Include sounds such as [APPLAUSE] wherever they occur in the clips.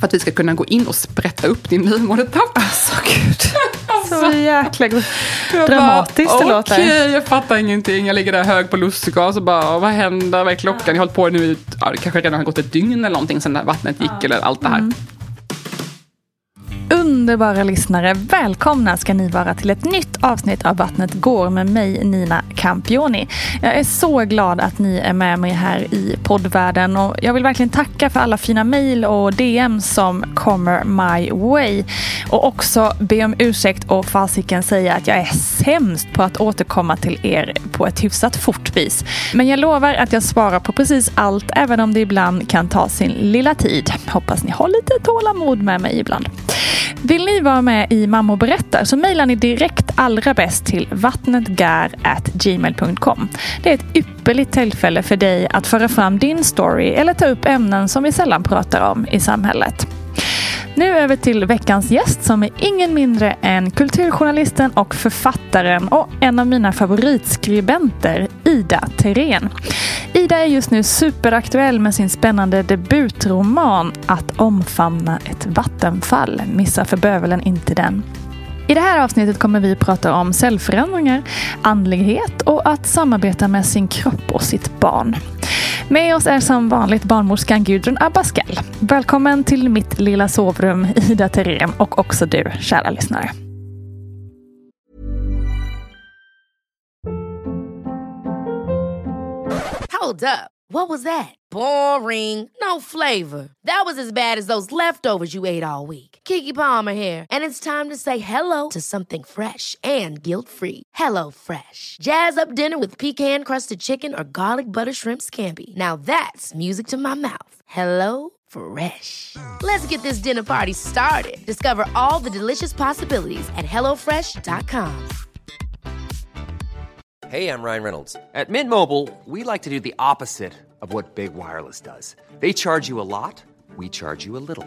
för att vi ska kunna gå in och sprätta upp din livmodertapp. Alltså gud. Så jäkla dramatiskt det låter. Okej, jag fattar ingenting. Jag ligger där hög på lustgas och bara, vad händer? Vad är klockan? Jag har hållit på nu i, ja, det kanske redan har gått ett dygn eller någonting sedan vattnet gick eller allt det här. Mm. Underbara lyssnare, välkomna ska ni vara till ett nytt avsnitt av Vattnet går med mig Nina Campioni. Jag är så glad att ni är med mig här i poddvärlden och jag vill verkligen tacka för alla fina mejl och DM som kommer my way. Och också be om ursäkt och fasiken säga att jag är sämst på att återkomma till er på ett hyfsat fort vis. Men jag lovar att jag svarar på precis allt även om det ibland kan ta sin lilla tid. Hoppas ni har lite tålamod med mig ibland. Vill ni vara med i Mamma berättar så mejlar ni direkt allra bäst till vattnetgar.gmail.com. Det är ett ypperligt tillfälle för dig att föra fram din story eller ta upp ämnen som vi sällan pratar om i samhället. Nu över till veckans gäst som är ingen mindre än kulturjournalisten och författaren och en av mina favoritskribenter, Ida Terén. Ida är just nu superaktuell med sin spännande debutroman Att omfamna ett vattenfall. Missa för bövelen inte den. I det här avsnittet kommer vi prata om cellförändringar, andlighet och att samarbeta med sin kropp och sitt barn. Med oss är som vanligt barnmorskan Gudrun Abascal. Välkommen till mitt lilla sovrum, Ida Terén och också du, kära lyssnare. Hold up. What was that? Boring. No flavor. That was as bad as those leftovers you ate all week. Kiki Palmer here, and it's time to say hello to something fresh and guilt-free. Hello Fresh. Jazz up dinner with pecan-crusted chicken or garlic butter shrimp scampi. Now that's music to my mouth. Hello Fresh. Let's get this dinner party started. Discover all the delicious possibilities at hellofresh.com. Hey, I'm Ryan Reynolds. At Mint Mobile, we like to do the opposite of what Big Wireless does. They charge you a lot, we charge you a little.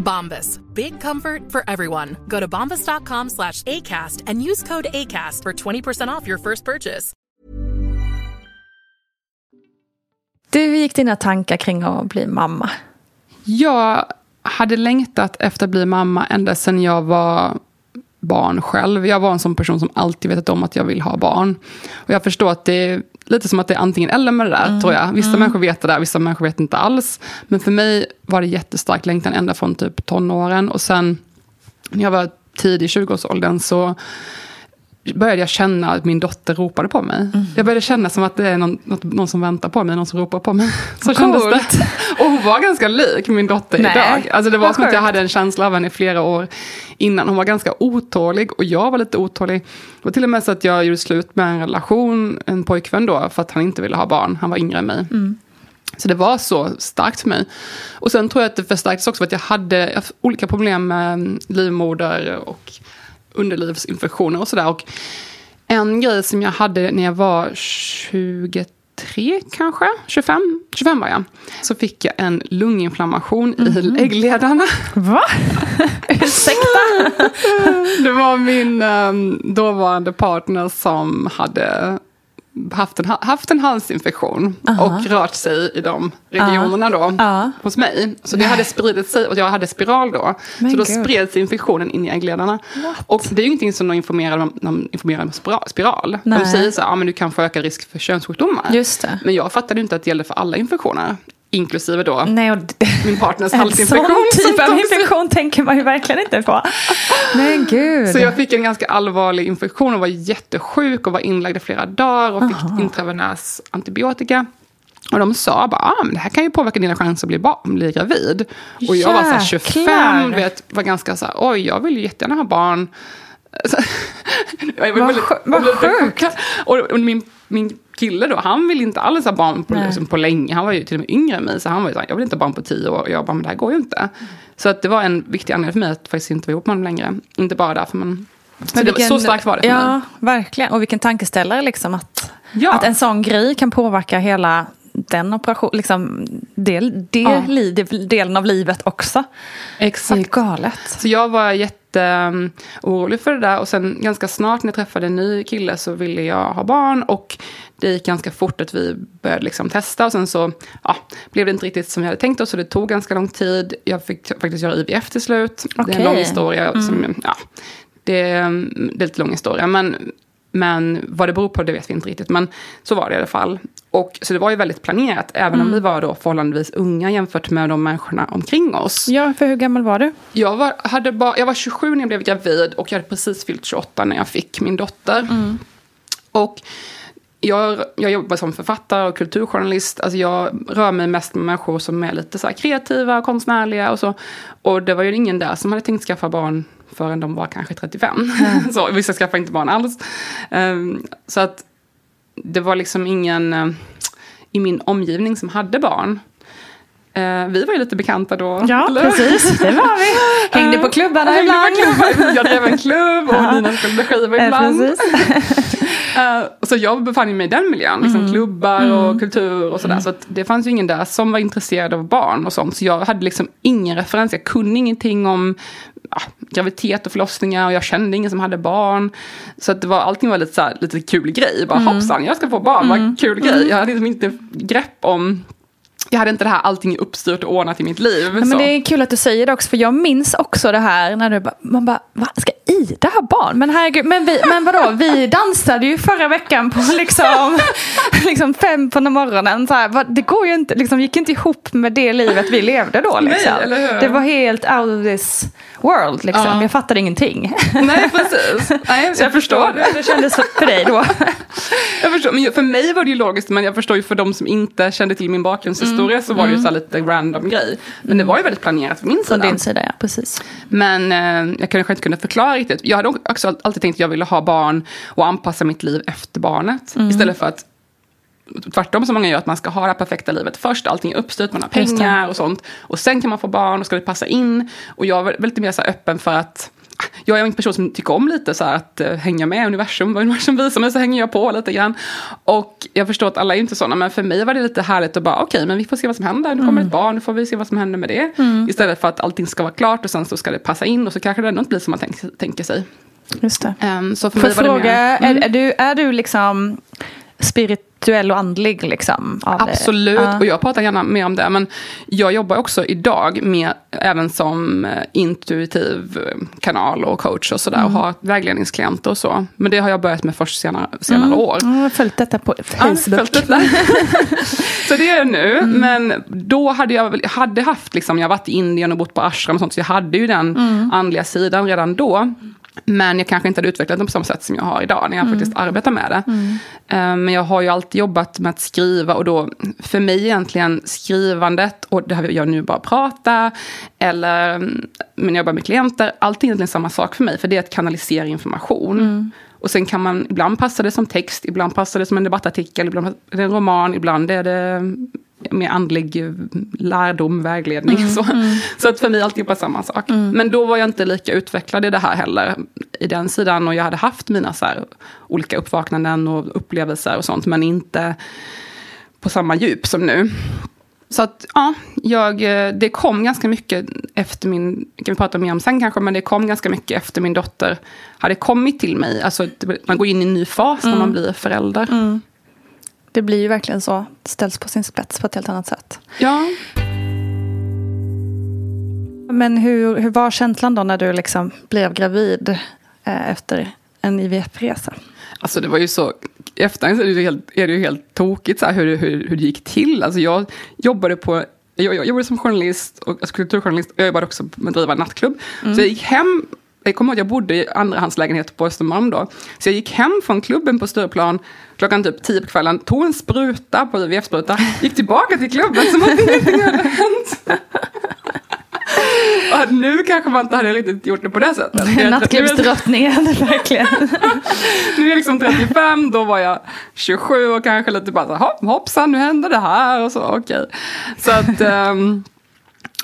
Bombas. Big comfort for everyone. Go to bombas.com slash ACAST and use code ACAST for 20% off your first purchase. Du, hur gick dina tankar kring att bli mamma? Jag hade längtat efter att bli mamma ända sedan jag var barn själv. Jag var en sån person som alltid vetat om att jag vill ha barn. Och jag förstår att det är lite som att det är antingen eller med det där, mm. tror jag. Vissa mm. människor vet det där, vissa människor vet inte alls. Men för mig var det jättestark längtan ända från typ tonåren. Och sen när jag var tidig i 20-årsåldern så började jag känna att min dotter ropade på mig. Mm. Jag började känna som att det är någon, någon som väntar på mig, någon som ropar på mig. [LAUGHS] Så kändes det. Och hon var ganska lik min dotter Nej. idag. Alltså det var som att jag hade en känsla av henne i flera år innan. Hon var ganska otålig och jag var lite otålig. Det var till och med så att jag gjorde slut med en relation, en pojkvän då, för att han inte ville ha barn. Han var yngre än mig. Mm. Så det var så starkt för mig. Och sen tror jag att det förstärktes också för att jag hade olika problem med livmoder och underlivsinfektioner och sådär. Och en grej som jag hade när jag var 23 kanske, 25, 25 var jag. Så fick jag en lunginflammation i äggledarna. Va? [LAUGHS] Ursäkta? [LAUGHS] Det var min um, dåvarande partner som hade haft en, haft en halsinfektion och rört sig i de regionerna då Ja. hos mig. Så det hade spridit sig och jag hade spiral då. Men så då gud. spreds infektionen in i äggledarna. Och det är ju ingenting som de informerar om, de informerar om spira- spiral. De Nej. säger så här, ja men du kan få ökad risk för könssjukdomar. Men jag fattade inte att det gällde för alla infektioner. Inklusive då Nej, och min partners [LAUGHS] en halsinfektion. sån typ av infektion tänker man ju verkligen inte på. Men gud. Så jag fick en ganska allvarlig infektion och var jättesjuk och var inlagd i flera dagar och fick intravenös antibiotika. Och de sa bara, ah, men det här kan ju påverka dina chanser att bli, barn, bli gravid. Och jag var så här 25, Jäklar. vet, var ganska så här, oj, jag vill ju jättegärna ha barn. Så- [LAUGHS] jag var Vad väldigt- sjukt. och min, min kille då, han ville inte alls ha barn på, liksom, på länge. Han var ju till och med yngre än mig, så han var ju så här, jag vill inte ha barn på tio år. Och jag bara, men det här går ju inte. Så att det var en viktig anledning för mig att faktiskt inte vara ihop med honom längre. Inte bara därför, men... Så det, var- så starkt var det för Ja, mig. verkligen. Och vilken tankeställare liksom att, Ja. att en sån grej kan påverka hela den operation, liksom del, det Ja. li, delen av livet också. Exakt. ju galet. Så jag var jätteorolig för det där. Och sen ganska snart när jag träffade en ny kille så ville jag ha barn. Och det gick ganska fort att vi började liksom testa. Och sen så ja, blev det inte riktigt som vi hade tänkt oss. Så det tog ganska lång tid. Jag fick faktiskt göra IVF till slut. Det är en lång historia. Som, ja, det, det är lite lång historia. Men, men vad det beror på det vet vi inte riktigt. Men så var det i alla fall. Och, så det var ju väldigt planerat. Även om vi var då förhållandevis unga jämfört med de människorna omkring oss. Ja, för hur gammal var du? Jag var, hade bara, jag var 27 när jag blev gravid och jag hade precis fyllt 28 när jag fick min dotter. Och jag, jag jobbar som författare och kulturjournalist. Alltså jag rör mig mest med människor som är lite så kreativa och konstnärliga och så. Och det var ju ingen där som hade tänkt skaffa barn förrän de var kanske 35. [LAUGHS] så vissa skaffade inte barn alls. Ehm, så att det var liksom ingen eh, i min omgivning som hade barn. Eh, vi var ju lite bekanta då. Ja, eller? precis. Det var vi. [LAUGHS] Hängde på klubbarna Hängde på ibland. klubbar. Jag drev en klubb och Nina spelade skiva Eh, ibland. precis. [LAUGHS] Eh, så jag befann mig i den miljön, liksom Mm. klubbar och kultur och sådär. Så att det fanns ju ingen där som var intresserad av barn och sånt. Så jag hade liksom ingen referens, jag kunde ingenting om ja, graviditet och förlossningar och jag kände ingen som hade barn. Så att det var, allting var lite, så här, lite kul grej. Bara Mm. hoppsan, jag ska få barn, vad kul grej. Jag hade liksom inte grepp om jag hade inte det här allting uppstyrt och ordnat i mitt liv. Ja, men det är kul att du säger det också, för jag minns också det här när du bara, man bara, va, ska Ida ha barn? Men herregud, men, vi, men vadå, vi dansade ju förra veckan på [LAUGHS] liksom, [LAUGHS] liksom fem på morgonen. Så här, det går ju inte, liksom, gick inte ihop med det livet vi levde då. Nej, Liksom. eller hur? Det var helt out of this world, liksom. Ja. jag fattade ingenting. [LAUGHS] Nej, precis. [LAUGHS] Nej, Så jag förstår hur det kändes för, dig då. [LAUGHS] Jag förstår, men för mig var det ju logiskt, men jag förstår ju för de som inte kände till min bakgrundshistoria så var det ju så här lite random grej. Men det var ju väldigt planerat från min Från sida. din sida, ja. Precis. Men eh, jag kanske inte kunde förklara riktigt. Jag hade också alltid tänkt att jag ville ha barn och anpassa mitt liv efter barnet. Istället för att tvärtom som många gör, att man ska ha det perfekta livet först. Allting är uppstyrt, man har pengar och sånt. Och sen kan man få barn och ska det passa in. Och jag var lite mer så öppen för att jag är en person som tycker om lite så att uh, hänga med universum. Vad universum visar mig så hänger jag på lite grann. Och jag förstår att alla är inte sådana. Men för mig var det lite härligt att bara okej, men vi får se vad som händer. Nu kommer ett barn, nu får vi se vad som händer med det. Istället för att allting ska vara klart och sen så ska det passa in. Och så kanske det ändå inte blir som man tänk, tänker sig. Just det. Um, så för Får mig jag det fråga, mer, mm. är, är, du, är du liksom spirituell och andlig? Liksom, det? Absolut, Ja. och jag pratar gärna mer om det. Men jag jobbar också idag med, även som eh, intuitiv eh, kanal och coach och sådär. Mm. Och har vägledningsklienter och så. Men det har jag börjat med först senare, senare år. Mm, Jag har följt detta på Ja, Facebook. följt detta. [LAUGHS] så det är jag nu. Mm. Men då hade jag hade haft, liksom, jag varit i Indien och bott på ashram och sånt. Så jag hade ju den Mm. andliga sidan redan då. Men jag kanske inte hade utvecklat den på samma sätt som jag har idag när jag faktiskt arbetar med det. Eh, Men jag har ju alltid jobbat med att skriva och då för mig egentligen skrivandet och det här jag nu bara prata eller mm, men jag jobbar med klienter, allt är egentligen samma sak för mig för det är att kanalisera information. Och sen kan man, ibland passa det som text, ibland passar det som en debattartikel, ibland är det en roman, ibland är det mer andlig eh, lärdom, vägledning. Mm, så. så att för mig alltihop är samma sak. Men då var jag inte lika utvecklad i det här heller, i den sidan. Och jag hade haft mina så här, olika uppvaknanden och upplevelser och sånt, men inte på samma djup som nu. Så att, ja, jag, eh, det kom ganska mycket efter min, kan vi prata mer om sen kanske, men det kom ganska mycket efter min dotter hade kommit till mig. Alltså, man går in i en ny fas när man blir förälder. Det blir ju verkligen så. Ställs på sin spets på ett helt annat sätt. Ja, Men hur, hur var känslan då när du liksom blev gravid eh, efter en IVF-resa? Alltså det var ju så, i efterhand är det ju helt, är det ju helt tokigt så här, hur, hur, hur det gick till. Alltså jag jobbade på jag, jag jobbade som journalist, och, alltså kulturjournalist, och jag jobbade också med att driva en nattklubb. Så jag gick hem, jag kommer ihåg att jag bodde i andrahandslägenhet på Östermalm då. Så jag gick hem från klubben på Stureplan klockan typ tio på kvällen, tog en spruta på IVF-spruta, gick tillbaka till klubben som att ingenting hade hänt. Och nu kanske man inte hade riktigt gjort det på det sättet. Nattklubbsdrottningen, [LAUGHS] verkligen. nu är jag liksom 35, då var jag 27 och kanske lite bara "Hopp, hoppsan, nu händer det här och så, okej. Så att, ehm,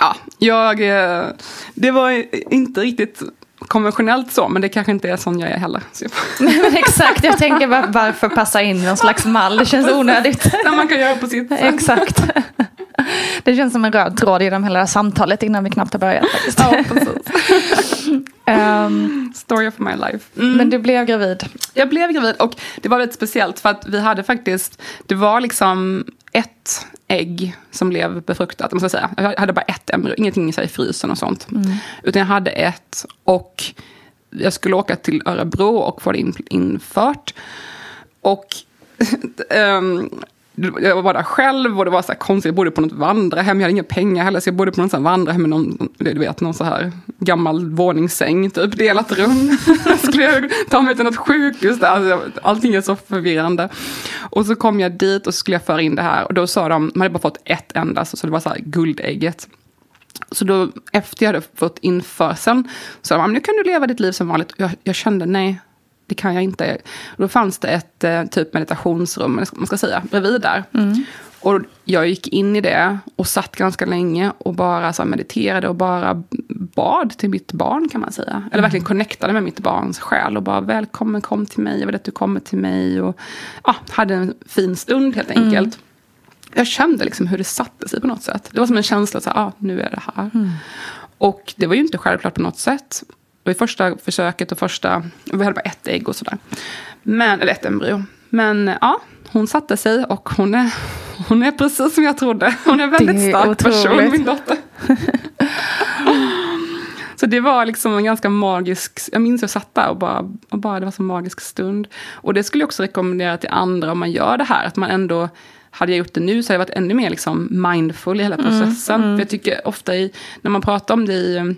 ja, jag, eh, det var inte riktigt konventionellt så, men det kanske inte är sån jag är heller. Jag, [LAUGHS] Men exakt, jag tänker var, varför passa in i någon slags mall? Det känns onödigt. när man kan göra på sitt sätt. Exakt. [LAUGHS] [LAUGHS] Det känns som en röd tråd genom hela det här samtalet innan vi knappt har börjat. Faktiskt. [LAUGHS] Ja, precis. [LAUGHS] Ehm, Story of my life. Men du blev gravid. Jag blev gravid och det var väldigt speciellt för att vi hade faktiskt, det var liksom ett ägg som blev befruktat, måste jag säga. Jag hade bara ett embryo, ingenting i sig i frysen och sånt. Utan jag hade ett och jag skulle åka till Örebro och få det in, infört. Och ehm, jag var där själv och det var så här konstigt, jag bodde på något vandrarhem, jag hade inga pengar heller, så jag bodde på något så här vandrarhem med någon, du vet, någon så här gammal våningssäng, typ delat rum. [LAUGHS] Skulle jag ta mig till något sjukhus där, alltså, allting är så förvirrande. Och så kom jag dit och så skulle jag föra in det här och då sa de, man hade bara fått ett enda, så det var så här guldägget. Så då, efter jag hade fått införseln, så sa de, nu kan du leva ditt liv som vanligt. Jag, jag kände, nej, det kan jag inte. Då fanns det ett eh, typ meditationsrum, man ska säga, bredvid där. Och jag gick in i det och satt ganska länge och bara så mediterade och bara bad till mitt barn kan man säga. Eller verkligen connectade med mitt barns själ och bara välkommen, kom till mig, jag vill att du kommer till mig. Och ja, hade en fin stund helt enkelt. Jag kände liksom hur det satte sig på något sätt. Det var som en känsla, så här, ah, nu är det här. Och det var ju inte självklart på något sätt. Det var första försöket och första, vi hade bara ett ägg och sådär. Men, eller ett embryo. Men ja, hon satte sig och hon är, hon är precis som jag trodde. Hon är en väldigt är stark person, otroligt. min dotter. Så det var liksom en ganska magisk, jag minns jag satt där och bara, och bara, det var så en magisk stund. Och det skulle jag också rekommendera till andra om man gör det här, att man ändå, hade jag gjort det nu så hade jag varit ännu mer liksom mindful i hela processen. För jag tycker ofta i, när man pratar om det i,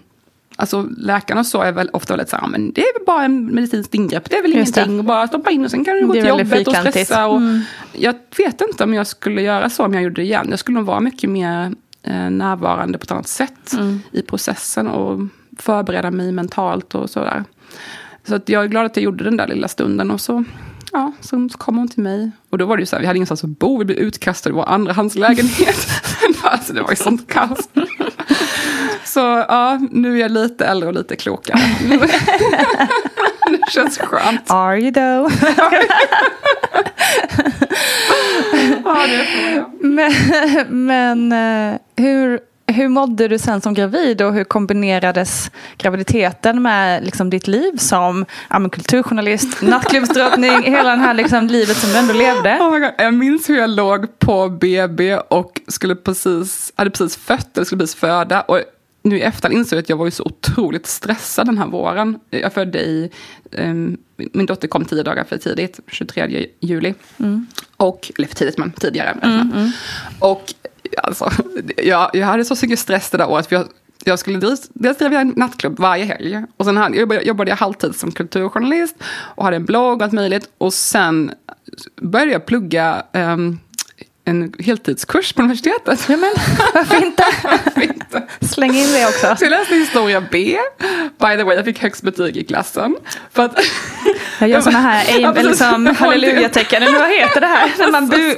Alltså läkarna så är väl ofta väldigt så här, men det är väl bara en medicinskt ingrepp, det är väl Just det. ingenting, och bara stoppa in och sen kan du gå Det till jobbet och stressa. Och Jag vet inte om jag skulle göra så om jag gjorde det igen. Jag skulle nog vara mycket mer eh, närvarande på ett annat sätt i processen och förbereda mig mentalt och sådär. Så att jag är glad att jag gjorde den där lilla stunden och så, ja, så kom hon till mig. Och då var det ju så här, vi hade ingenstans att bo, vi blev utkastade i vår andrahandslägenhet. [LAUGHS] alltså det var ju sånt kaos. Så ja, nu är jag lite äldre och lite klokare. [LAUGHS] det känns skönt. Are you though? Ja, det får jag. Men, men eh, hur, hur mådde du sen som gravid och hur kombinerades graviditeten med liksom ditt liv som ja, kulturjournalist, [LAUGHS] nattklubbsdrottning, hela det här liksom livet som du ändå levde? Oh my God. Jag minns hur jag låg på BB och skulle precis, hade precis fött eller skulle precis föda. Och nu i efterhand insåg jag att jag var ju så otroligt stressad den här våren. Jag födde i, ehm, min dotter kom tio dagar för tidigt, 23 juli. Och, eller för tidigt, men tidigare. Och alltså, jag, jag hade så mycket stress det där året. För jag, jag skulle dels, dels driva en nattklubb varje helg. Och sen hade, jobbade, jobbade jag halvtid som kulturjournalist. Och hade en blogg och allt möjligt. Och sen började jag plugga ehm, en heltidskurs på universitetet. Ja, men, varför inte? [LAUGHS] Varför inte? Släng in det också. Så jag läste historia B. By the way, jag fick högst betyg i klassen. För att Jag gör sådana här [LAUGHS] Ja, liksom, halleluja-tecken. Eller vad heter det här? När man bu,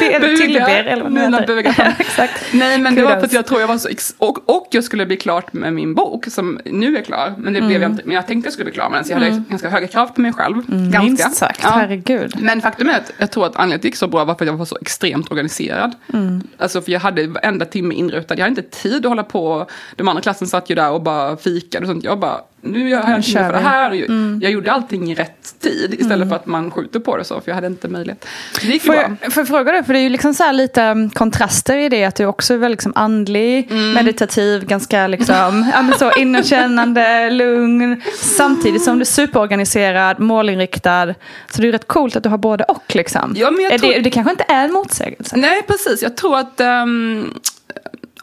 be, Bugar. tillber. Eller vad Mina bugar. [LAUGHS] Exakt. Nej men det var Kudos. för att jag tror jag var så och, och jag skulle bli klart med min bok som nu är klar. Men det Mm. blev jag inte. Men jag tänkte jag skulle bli klar med den så jag hade ganska höga krav på mig själv. Ganska. Minst sagt, Ja. herregud. Men faktum är att jag tror att anledningen till att det gick så bra var för att jag var så extremt organiserad. Mm. Alltså för jag hade varenda timme inrutad. Jag hade inte tid att hålla på. De andra klassen satt ju där och bara fikade och sånt. Jag bara, nu har jag tid kör för det här. Mm. Jag gjorde allting i rätt tid istället för att man skjuter på det så. För jag hade inte möjlighet. Det gick Får bra. jag, får jag fråga dig, för det är ju liksom så här lite um, kontraster i det att du också är väldigt liksom andlig, Mm. meditativ, ganska liksom, [LAUGHS] ja, men så inåtkännande, lugn. Samtidigt som du är superorganiserad, målinriktad. Så det är rätt coolt att du har både och liksom. Ja, men jag tror- det, det kanske inte är en motsägelse. Nej, precis. Jag tror att... ehm,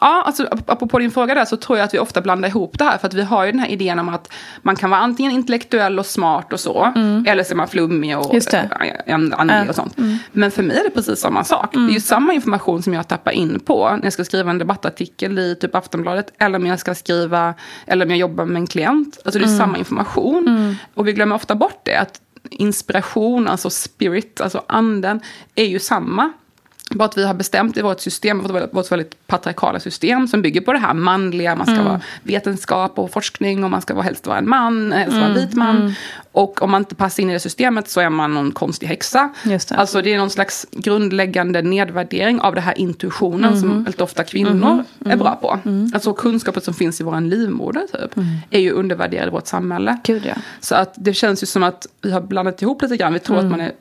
ja, alltså, ap- apropå din fråga där så tror jag att vi ofta blandar ihop det här. För att vi har ju den här idén om att man kan vara antingen intellektuell och smart och så. Eller så är man flummig och Mm. Andlig och sånt. Men för mig är det precis samma sak. Det är ju samma information som jag tappar in på när jag ska skriva en debattartikel i typ Aftonbladet. Eller om jag ska skriva, eller om jag jobbar med en klient. Alltså det är samma information. Och vi glömmer ofta bort det. Att inspiration, alltså spirit, alltså anden, är ju samma. Bara att vi har bestämt i vårt system, vårt vårt väldigt patriarkala system som bygger på det här manliga, man ska vara vetenskap och forskning och man ska vara, helst vara en man, helst vara en vit man. Och om man inte passar in i det systemet så är man någon konstig häxa. Just det. Alltså det är någon slags grundläggande nedvärdering av det här intuitionen som väldigt ofta kvinnor är bra på. Alltså kunskapen som finns i vår livmoder typ, är ju undervärderad i vårt samhälle. Gud ja. Så att det känns ju som att vi har blandat ihop lite grann. Vi tror Mm. att man är...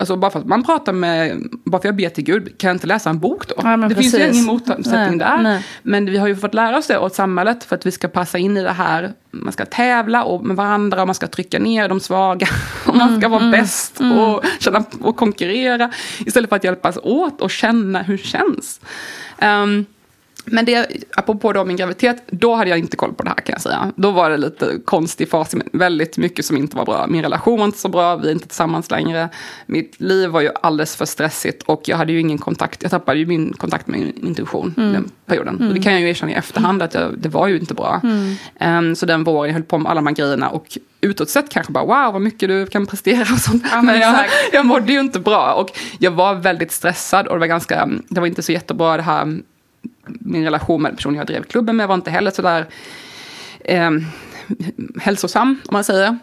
Alltså bara för att man pratar med... Bara för att jag ber till Gud, kan jag inte läsa en bok då? Ja, det finns ju precis. ingen motsättning Nej, där. nej. Men vi har ju fått lära oss det åt samhället för att vi ska passa in i det här. Man ska tävla och med varandra och man ska trycka ner de svaga. [LAUGHS] Och man ska Mm, vara bäst och, känna, och konkurrera. Istället för att hjälpas åt och känna hur det känns. Ehm, men det, apropå då min graviditet, då hade jag inte koll på det här kan jag säga. Då var det lite konstig fas, väldigt mycket som inte var bra. Min relation var inte så bra, vi är inte tillsammans längre. Mitt liv var ju alldeles för stressigt och jag hade ju ingen kontakt. Jag tappade ju min kontakt med min intuition den perioden. Och det kan jag ju erkänna i efterhand att jag, det var ju inte bra. Ehm, så den våren jag höll på med alla de här grejerna och utåt sett kanske bara wow vad mycket du kan prestera och sånt. Ja, men jag, jag mådde ju inte bra och jag var väldigt stressad och det var ganska, det var inte så jättebra det här min relation med personen jag drev klubben med var inte heller sådär eh, hälsosam, om man säger.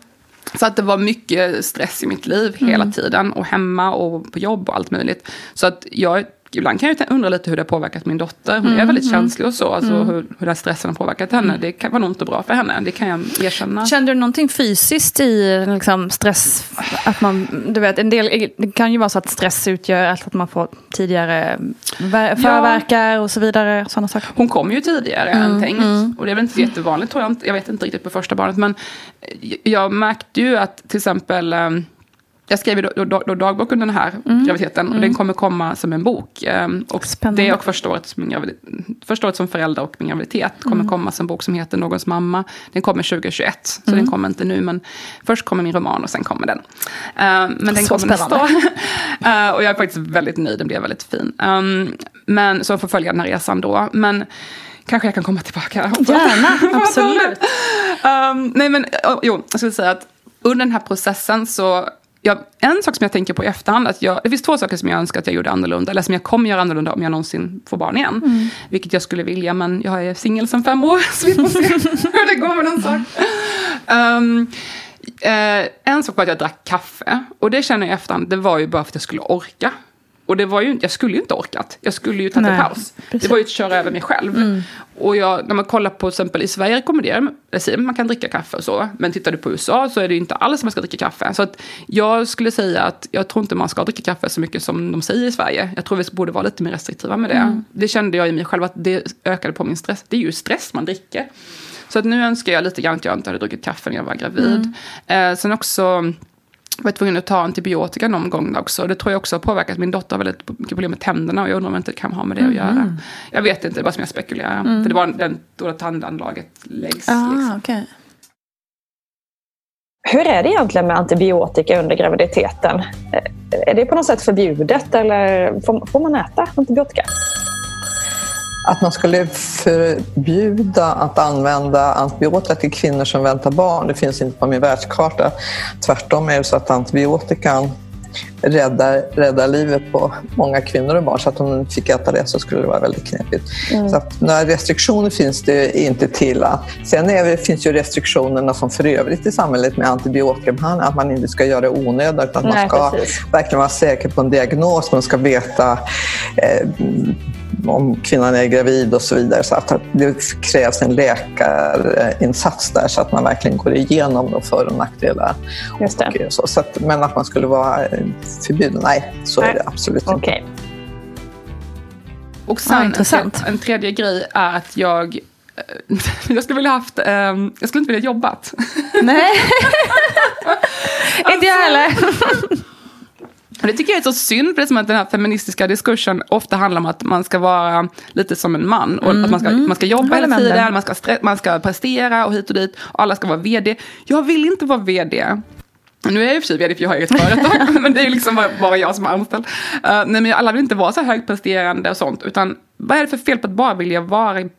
Så att det var mycket stress i mitt liv hela tiden. Och hemma och på jobb och allt möjligt. Så att jag, ibland kan jag undra lite hur det har påverkat min dotter. Hon är väldigt känslig och så. Alltså hur, hur den här stressen har påverkat henne. Det kan, var nog inte bra för henne. Det kan jag erkänna. Kände du någonting fysiskt i liksom, stress? Att man, du vet, en del, det kan ju vara så att stress utgör att man får tidigare ver- förverkar och så vidare. Sådana saker. Hon kom ju tidigare än tänkt. Och det är väl inte så jättevanligt tror jag. Jag vet inte riktigt på första barnet. Men jag märkte ju att till exempel eh, jag skrev då, då, då dagbok under den här graviditeten. Och den kommer komma som en bok. Eh, Och Spännande. det och första året, första året som förälder och min graviditet kommer komma som en bok som heter Någons mamma. Den kommer 2021. Så den kommer inte nu. Men först kommer min roman och sen kommer den. Eh, men den Så kommer nästa år. spännande. [LAUGHS] Eh, och jag är faktiskt väldigt nöjd. Den blev väldigt fin. Men, så jag får följa den här resan då. Men kanske jag kan komma tillbaka. Gärna, [LAUGHS] absolut. um, nej men, oh, jo, jag skulle säga att under den här processen så jag, en sak som jag tänker på i efterhand, att jag, det finns två saker som jag önskar att jag gjorde annorlunda, eller som jag kommer göra annorlunda om jag någonsin får barn igen. Vilket jag skulle vilja, men jag är singel sedan fem år, [LAUGHS] så vi får se hur det går med den saken. Um, eh, en sak var att jag drack kaffe, och det känner jag i efterhand, det var ju bara för att jag skulle orka. Och det var ju, jag skulle ju inte orkat. Jag skulle ju tagit en paus. precis. Det var ju att köra över mig själv. Och jag, när man kollar på till exempel i Sverige rekommenderar jag man kan dricka kaffe och så. Men tittar du på USA så är det ju inte alls som man ska dricka kaffe. Så att jag skulle säga att jag tror inte man ska dricka kaffe så mycket som de säger i Sverige. Jag tror vi borde vara lite mer restriktiva med det. Det kände jag i mig själv att det ökade på min stress. Det är ju stress man dricker. Så att nu önskar jag lite grann att jag inte hade druckit kaffe när jag var gravid. Eh, sen också var tvungen att ta antibiotika någon gång också. Det tror jag också har påverkat. Min dotter har väldigt mycket problem med tänderna och jag undrar om det inte kan ha med det att göra. Jag vet inte, det är bara som jag spekulerar. För det var den, då tandanlaget läggs. liksom. Ah, okay. Hur är det egentligen med antibiotika under graviditeten? Är det på något sätt förbjudet eller får man äta antibiotika? Att man skulle förbjuda att använda antibiotika till kvinnor som väntar barn, det finns inte på min världskarta. Tvärtom är det så att antibiotikan räddar, räddar livet på många kvinnor och barn. Så att om de fick äta det så skulle det vara väldigt knepigt. Mm. Så att några restriktioner finns det inte till. Sen det, finns ju restriktionerna som för övrigt i samhället med antibiotikabehandling, att man inte ska göra det onödigt, att man ska precis. verkligen vara säker på en diagnos, man ska veta eh, om kvinnan är gravid och så vidare. Så att det krävs en läkarinsats där så att man verkligen går igenom de för och nackdelar. Just det. Och så, så att, men att man skulle vara förbjuden, nej, så nej. är det absolut okay. inte. Och sen ja, en, en tredje grej är att jag eh, [LAUGHS] jag skulle vilja haft, um, jag skulle inte vilja jobbat. Nej, [LAUGHS] inte jag heller. [LAUGHS] Det tycker jag är så synd, för det är som att den här feministiska diskursen ofta handlar om att man ska vara lite som en man. Och mm, att man ska, mm. man ska jobba hela tiden, man ska, man ska prestera och hit och dit. Och alla ska vara vd. Jag vill inte vara vd. Nu är jag i och för sig vd för jag har eget företag, [LAUGHS] men det är liksom bara jag som är anställd. Uh, nej, men alla vill inte vara så högpresterande och sånt, utan vad är det för fel på att bara vilja vara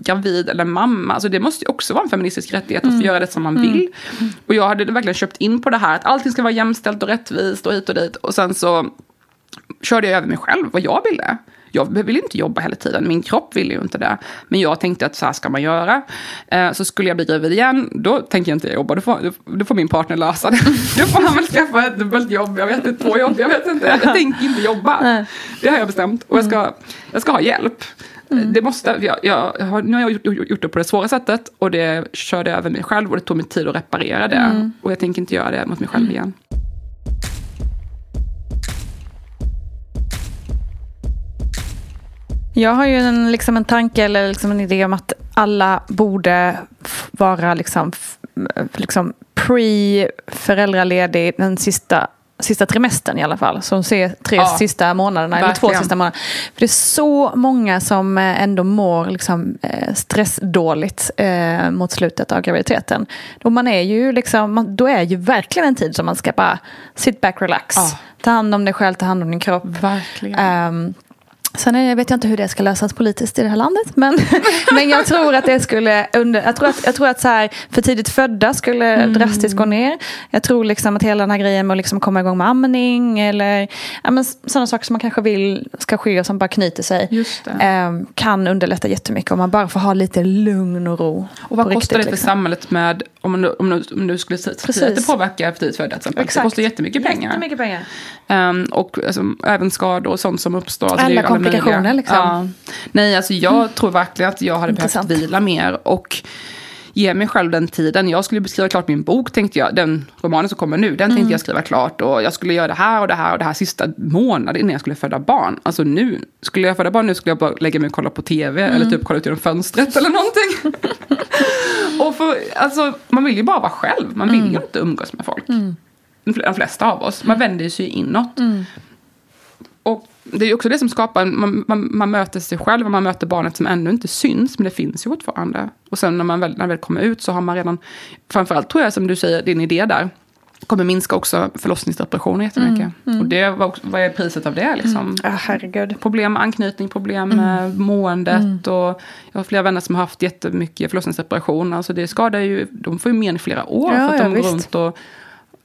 gravid eller mamma. Alltså det måste ju också vara en feministisk rättighet att få mm. göra det som man mm. vill. Och jag hade verkligen köpt in på det här att allting ska vara jämställt och rättvist och hit och dit. Och sen så körde jag över mig själv vad jag ville. Jag ville inte jobba hela tiden, min kropp ville ju inte det. Men jag tänkte att så här ska man göra. Eh, så skulle jag bli gravid igen, då tänker jag inte jobba, då får, då får min partner lösa det. [LAUGHS] Då får han väl skaffa ett dubbelt jobb, jag vet inte, två jobb, jag vet inte. Jag tänker inte jobba. Det har jag bestämt. Och jag ska, jag ska ha hjälp. Mm. Det måste, jag, jag, har, nu har jag gjort, gjort, det på det svåra sättet och det körde över mig själv och det tog mig tid att reparera det. Mm. Och jag tänker inte göra det mot mig själv igen. Jag har ju en, liksom en tanke eller liksom en idé om att alla borde vara liksom, liksom pre-föräldraledig den sista sista trimestern i alla fall. Som ser tre ja, sista månaderna, verkligen. eller två sista månaderna. För det är så många som eh, ändå mår liksom, eh, stressdåligt eh, mot slutet av graviditeten. Och man är ju liksom, då är ju verkligen en tid som man ska bara sit back, relax. Ja. Ta hand om dig själv, ta hand om din kropp. Verkligen. Um, Sen vet jag inte hur det ska lösas politiskt i det här landet. Men, [LAUGHS] men jag tror att det skulle under, jag tror att, jag tror att så här, för tidigt födda skulle mm. drastiskt gå ner. Jag tror liksom att hela den här grejen med att liksom komma igång med amning eller ja, sådana saker som man kanske vill ska ske och som bara knyter sig. Eh, kan underlätta jättemycket om man bara får ha lite lugn och ro. Och vad kostar riktigt, det för liksom. samhället med om du, om, du, om du skulle säga att det påverkar för tidigt födda till exempel. Det kostar jättemycket pengar. Jättemycket pengar. Um, och alltså, även skador och sånt som uppstår. Alltså, alla komplikationer liksom. Ja. Nej, alltså jag mm. tror verkligen att jag hade Intressant. behövt vila mer. Och ge mig själv den tiden. Jag skulle skriva klart min bok, tänkte jag. Den romanen som kommer nu, den tänkte mm. jag skriva klart. Och jag skulle göra det här och det här och det här sista månaden innan jag skulle föda barn. Alltså nu, skulle jag föda barn nu skulle jag bara lägga mig och kolla på tv. Mm. Eller typ kolla ut genom fönstret eller någonting. [LAUGHS] och för, alltså, man vill ju bara vara själv. Man vill mm. ju inte umgås med folk. Mm. De flesta av oss. Man vänder sig inåt. Mm. Det är också det som skapar, man, man, man, möter sig själv och man möter barnet som ännu inte syns, men det finns ju fortfarande. Och sen när man väl, när man väl kommer ut så har man redan, framförallt tror jag som du säger, din idé där, kommer minska också förlossningsdepressioner jättemycket. Mm, mm. Och det, vad, vad är priset av det? Liksom? Mm. Oh, herregud. Problem med anknytning, problem med mm. måendet. Mm. Och jag har flera vänner som har haft jättemycket förlossningsdepression. Alltså det skadar ju, de får ju men i flera år ja, för att de ja, går runt och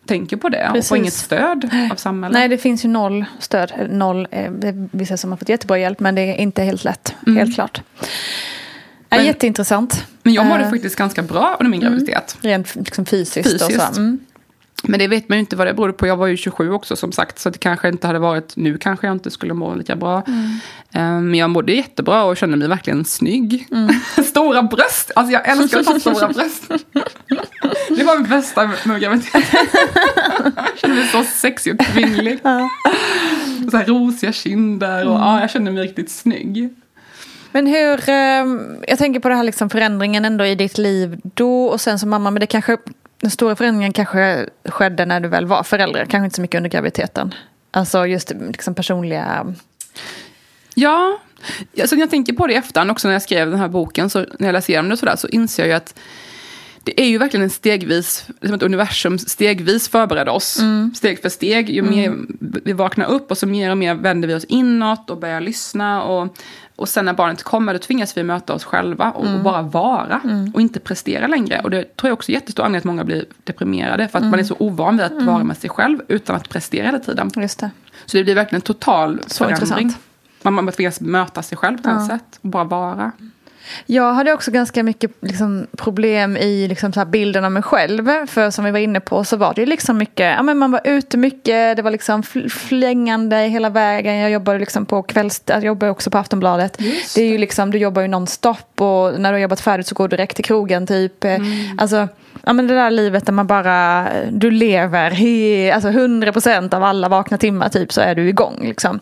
tänker på det Precis. och får inget stöd av samhället. Nej, det finns ju noll stöd. Noll, eh, vissa som har fått jättebra hjälp men det är inte helt lätt, mm. helt klart. Men, ja, jätteintressant. Men jag mådde uh, faktiskt ganska bra under min mm. graviditet. Rent liksom fysiskt. fysiskt. Och så. Mm. Men det vet man ju inte vad det berodde på. Jag var ju 27 också som sagt. Så det kanske inte hade varit, nu kanske jag inte skulle må lika bra. Mm. Um, men jag mådde jättebra och kände mig verkligen snygg. Mm. [LAUGHS] stora bröst, alltså jag älskar att ha stora bröst. [LAUGHS] det var det bästa med graviditeten. jag kände mig så sexig och kvinnlig. Så här rosiga kinder och mm. ja, jag kände mig riktigt snygg. Men hur, ehm, jag tänker på det här liksom förändringen ändå i ditt liv då och sen som mamma, men det kanske den stora förändringen kanske skedde när du väl var förälder, kanske inte så mycket under graviditeten. Alltså just liksom personliga... Ja, alltså när jag tänker på det i efterhand också när jag skrev den här boken, så när jag läser igenom det sådär så inser jag ju att det är ju verkligen en stegvis, liksom att universum stegvis förbereder oss. Mm. Steg för steg, ju mer vi vaknar upp och så mer och mer vänder vi oss inåt och börjar lyssna. Och, och sen när barnet kommer då tvingas vi möta oss själva och, Mm. och bara vara. Och inte prestera längre. Och det tror jag också är jättestor anledning att många blir deprimerade. För att man är så ovan vid att vara med sig själv utan att prestera hela tiden. Just det. Så det blir verkligen en total Så förändring. intressant. Man, man tvingas möta sig själv på ett sätt. Och bara vara. Jag hade också ganska mycket liksom, problem i liksom, så bilden av mig själv. För som vi var inne på så var det liksom mycket, ja men man var ute mycket, det var liksom fl- flängande hela vägen. Jag jobbade liksom på kvälls, jag jobbade också på Aftonbladet. Det är ju liksom, du jobbar ju nonstop och när du har jobbat färdigt så går du direkt till krogen typ. Alltså, ja men det där livet där man bara, du lever i, alltså 100% av alla vakna timmar typ så är du igång liksom.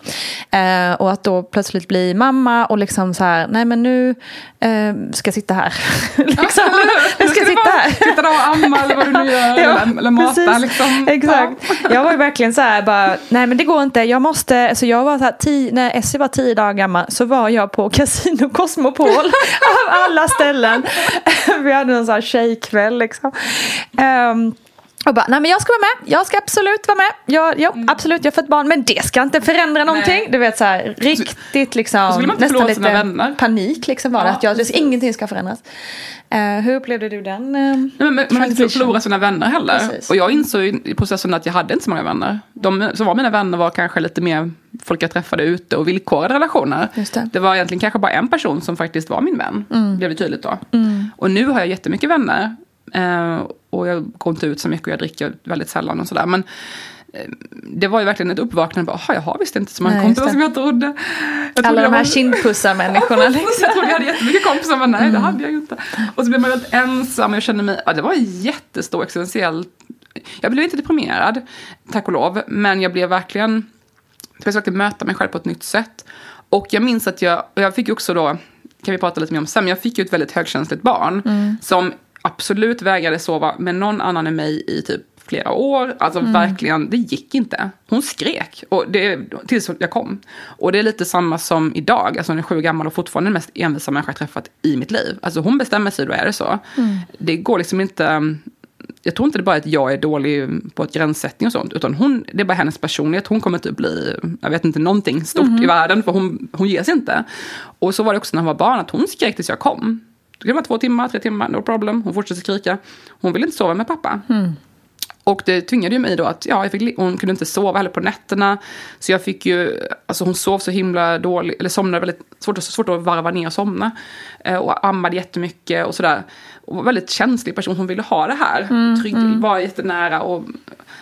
Eh, och att då plötsligt bli mamma och liksom så här, nej men nu eh, ska sitta här. [LAUGHS] liksom, [LAUGHS] jag ska sitta här. Sitta där och amma eller vad du nu gör. [LAUGHS] eller, eller mata precis. liksom. Exakt. Jag var ju verkligen så här bara, nej men det går inte, jag måste, alltså jag var så här, tio, när Essie var tio dagar gammal så var jag på Casino Cosmopol av alla ställen. Vi hade en sån här tjejkväll liksom. Ehm, och bara, nej men jag ska vara med, jag ska absolut vara med. Jag, ja, absolut, jag har fått barn, men det ska inte förändra någonting. Nej. Du vet så här, riktigt liksom, nästan lite panik liksom var det. Ja, att jag, precis. ingenting ska förändras. Eh, hur upplevde du den? eh, Nej, men man vill inte förlora sina vänner heller. Precis. Och jag insåg i processen att jag hade inte så många vänner. De som var mina vänner var kanske lite mer folk jag träffade ute och villkorade relationer. Just det. var egentligen kanske bara en person som faktiskt var min vän. Mm. Blev det tydligt då. Och nu har jag jättemycket vänner. Eh, och jag går inte ut så mycket och jag dricker väldigt sällan och sådär. Men eh, det var ju verkligen ett uppvaknande. "Jaha, jag har visst inte så många Nej, kompisar som jag trodde. Jag Alla de här var- kindpussar-människorna. [LAUGHS] liksom. jag trodde jag hade jättemycket kompisar, men nej det hade jag ju inte. Och så blev man väldigt ensam, jag kände mig, ja, det var en jättestor existentiell, jag blev inte deprimerad, tack och lov, men jag blev verkligen, jag försökte möta mig själv på ett nytt sätt. Och jag minns att jag, jag fick också då, kan vi prata lite mer om sen, men jag fick ju ett väldigt högkänsligt barn som absolut vägrade sova med någon annan än mig i typ flera år. Alltså verkligen, det gick inte. Hon skrek och det, tills jag kom. Och det är lite samma som idag. Alltså hon är sju gammal och fortfarande den mest envisa människa jag träffat i mitt liv. Alltså hon bestämmer sig, då är det så. Det går liksom inte... Jag tror inte det bara är att jag är dålig på ett gränssättning och sånt. Utan hon, det är bara hennes personlighet. Hon kommer inte bli, jag vet inte, någonting stort i världen. För hon, hon ger sig inte. Och så var det också när hon var barn. Att hon skrek tills jag kom. Det kan vara två timmar, tre timmar, no problem. Hon fortsätter skrika. Hon vill inte sova med pappa. Och det tvingade ju mig då att ja, jag fick, hon kunde inte sova heller på nätterna. Så jag fick ju, alltså hon sov så himla dåligt, eller somnade väldigt, svårt, svårt att varva ner och somna. Eh, och ammade jättemycket och sådär. Och var väldigt känslig person, hon ville ha det här. Trygg, var jättenära. Och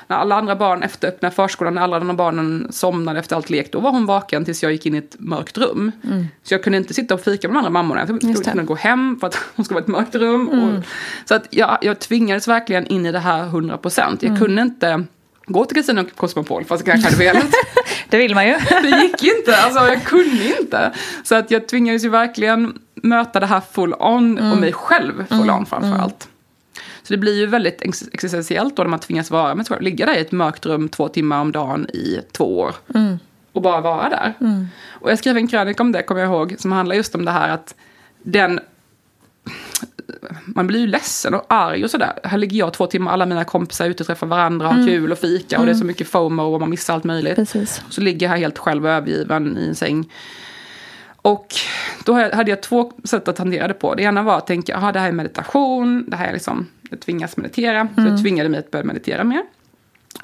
när alla andra barn efter öppna förskolan, när alla andra barnen somnade efter allt lek, då var hon vaken tills jag gick in i ett mörkt rum. Så jag kunde inte sitta och fika med de andra mammorna. Jag det. kunde gå hem för att hon skulle vara i ett mörkt rum. Och, så att jag, jag tvingades verkligen in i det här 100 procent. Jag kunde inte gå till Casino Cosmopol, fast jag kanske hade velat. [LAUGHS] Det vill man ju. [LAUGHS] Det gick inte, alltså jag kunde inte. Så att jag tvingades ju verkligen möta det här full on och mig själv full on framför allt. Så det blir ju väldigt ex- existentiellt då när man tvingas vara med sig själv. Ligga där i ett mörkt rum två timmar om dagen i två år. Och bara vara där. Och jag skrev en krönika om det, kommer jag ihåg, som handlar just om det här att den man blir ju ledsen och arg och sådär. Här ligger jag två timmar, alla mina kompisar är ute och träffar varandra, har kul och fika och det är så mycket FOMO och man missar allt möjligt. Precis. Så ligger jag här helt själv och övergiven i en säng. Och då hade jag två sätt att hantera det på. Det ena var att tänka, aha, det här är meditation, det här är liksom, jag tvingas meditera. Så jag tvingade mig att börja meditera mer.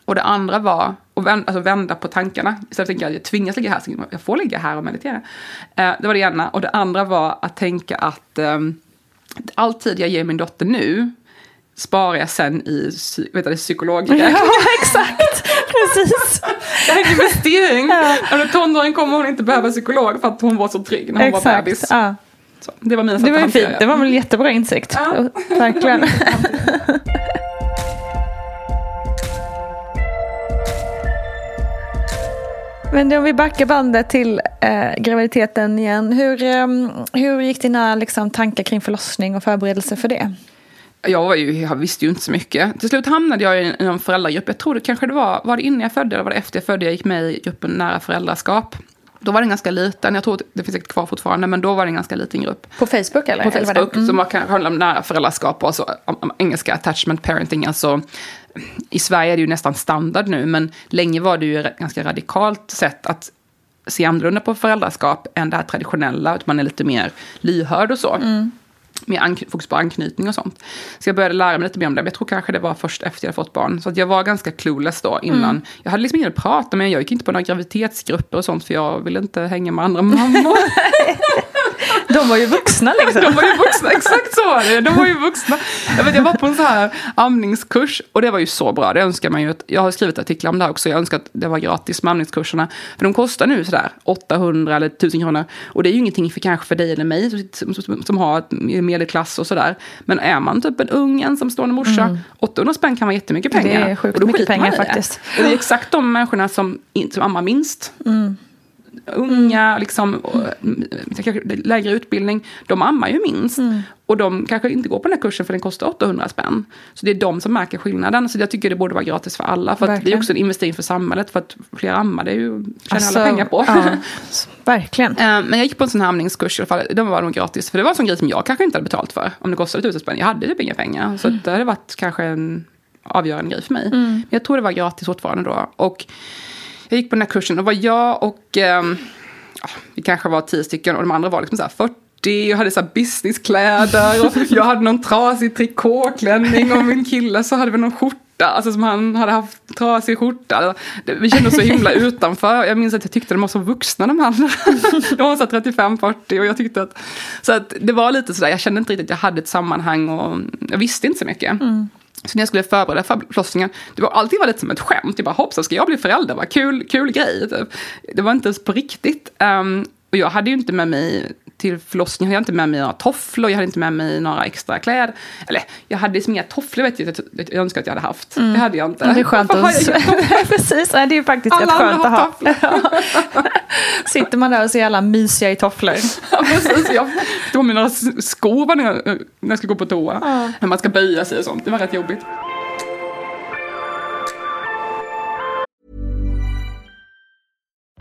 Och det andra var att vända, alltså vända på tankarna. Istället för att tänka att jag tvingas ligga här, så jag får ligga här och meditera. Eh, det var det ena. Och det andra var att tänka att eh, all tid jag ger min dotter nu sparar jag sen i vet du, psykolog. Ja, exakt. [LAUGHS] Precis. Det här är en investering. När tonåring kommer hon inte behöva psykolog för att hon var så trygg när hon var Exakt. bebis. Ja. Så, det var mina Det var ju fint. Det var väl en jättebra insikt. Ja. Verkligen. [LAUGHS] Men om vi backar bandet till eh, graviditeten igen. Hur, eh, hur gick dina liksom, tankar kring förlossning och förberedelse för det? Jag, var ju, jag visste ju inte så mycket. Till slut hamnade jag i en föräldragrupp. Jag tror det kanske det var, var det innan jag födde eller var det efter jag födde jag gick med i gruppen nära föräldraskap. Då var den ganska liten, jag tror att det finns säkert kvar fortfarande, men då var det en ganska liten grupp. På Facebook eller? På eller Facebook, det- Mm. som kan handla om nära föräldraskap och så, om, om engelska attachment parenting. Alltså, I Sverige är det ju nästan standard nu, men länge var det ju ett ganska radikalt sätt att se annorlunda på föräldraskap än det här traditionella, att man är lite mer lyhörd och så. Med ank- fokus på anknytning och sånt. Så jag började lära mig lite mer om det, men jag tror kanske det var först efter jag fått barn. Så att jag var ganska clueless då innan. Jag hade liksom ingen att prata med, jag gick inte på några graviditetsgrupper och sånt, för jag ville inte hänga med andra mammor. [LAUGHS] De var ju vuxna liksom. [LAUGHS] De var ju vuxna, exakt så var det. De var ju vuxna. Jag, vet, jag var på en så här amningskurs och det var ju så bra. Det önskar man ju. Att, jag har skrivit artiklar om det här också. Jag önskar att det var gratis med amningskurserna. För de kostar nu sådär 800 eller 1000 kronor. Och det är ju ingenting för kanske för dig eller mig som, som, som har medelklass och sådär. Men är man typ en ung ensamstående morsa, 800 spänn kan vara jättemycket Mm. Det pengar. är sjukt och då mycket pengar faktiskt. Och det är exakt de människorna som, som ammar minst unga, liksom, och, mm, lägre utbildning, de ammar ju minst. Och de kanske inte går på den här kursen för den kostar 800 spänn. Så det är de som märker skillnaden. Så jag tycker det borde vara gratis för alla. För att det är också en investering för samhället. För att fler ammar, det är ju, tjänar Alltså, alla pengar på. ja, verkligen. [LAUGHS] Eh, Men jag gick på en sån här amningskurs i alla fall. Den var nog gratis. För det var en sån grej som jag kanske inte hade betalt för. Om det kostade tusen spänn. Jag hade typ inga pengar. Så att det hade varit kanske en avgörande grej för mig. Men jag tror det var gratis fortfarande då. Och jag gick på den här kursen och var jag och ja, vi kanske var tio stycken och de andra var liksom så här 40 och hade så businesskläder och [LAUGHS] jag hade någon trasig trikåklänning och min kille så hade vi någon skjorta, alltså som han hade haft trasig skjorta. Vi kände oss så himla [LAUGHS] utanför. Jag minns att jag tyckte de var så vuxna de andra. De var så 35-40 och jag tyckte att, så att det var lite sådär, jag kände inte riktigt att jag hade ett sammanhang och jag visste inte så mycket. Så när jag skulle förbereda förlossningen, det var alltid var lite som ett skämt. Jag bara, hoppsan, ska jag bli förälder? Vad kul, kul grej. Typ. Det var inte ens på riktigt. Um, och jag hade ju inte med mig till förlossningen, jag hade inte med mig några tofflor, jag hade inte med mig några extra kläder. Eller, jag hade liksom inga tofflor, vet jag, jag önskar att jag hade haft. Det hade jag inte. Mm. Det är skönt att... [LAUGHS] Precis, det är ju faktiskt Alla rätt skönt att ha. Ja. [LAUGHS] Sitter man där och ser alla mysiga i tofflor. [LAUGHS] Ja, precis. Jag några s- skor när jag, när jag ska gå på toa. När man ska böja sig och sånt. Det var rätt jobbigt.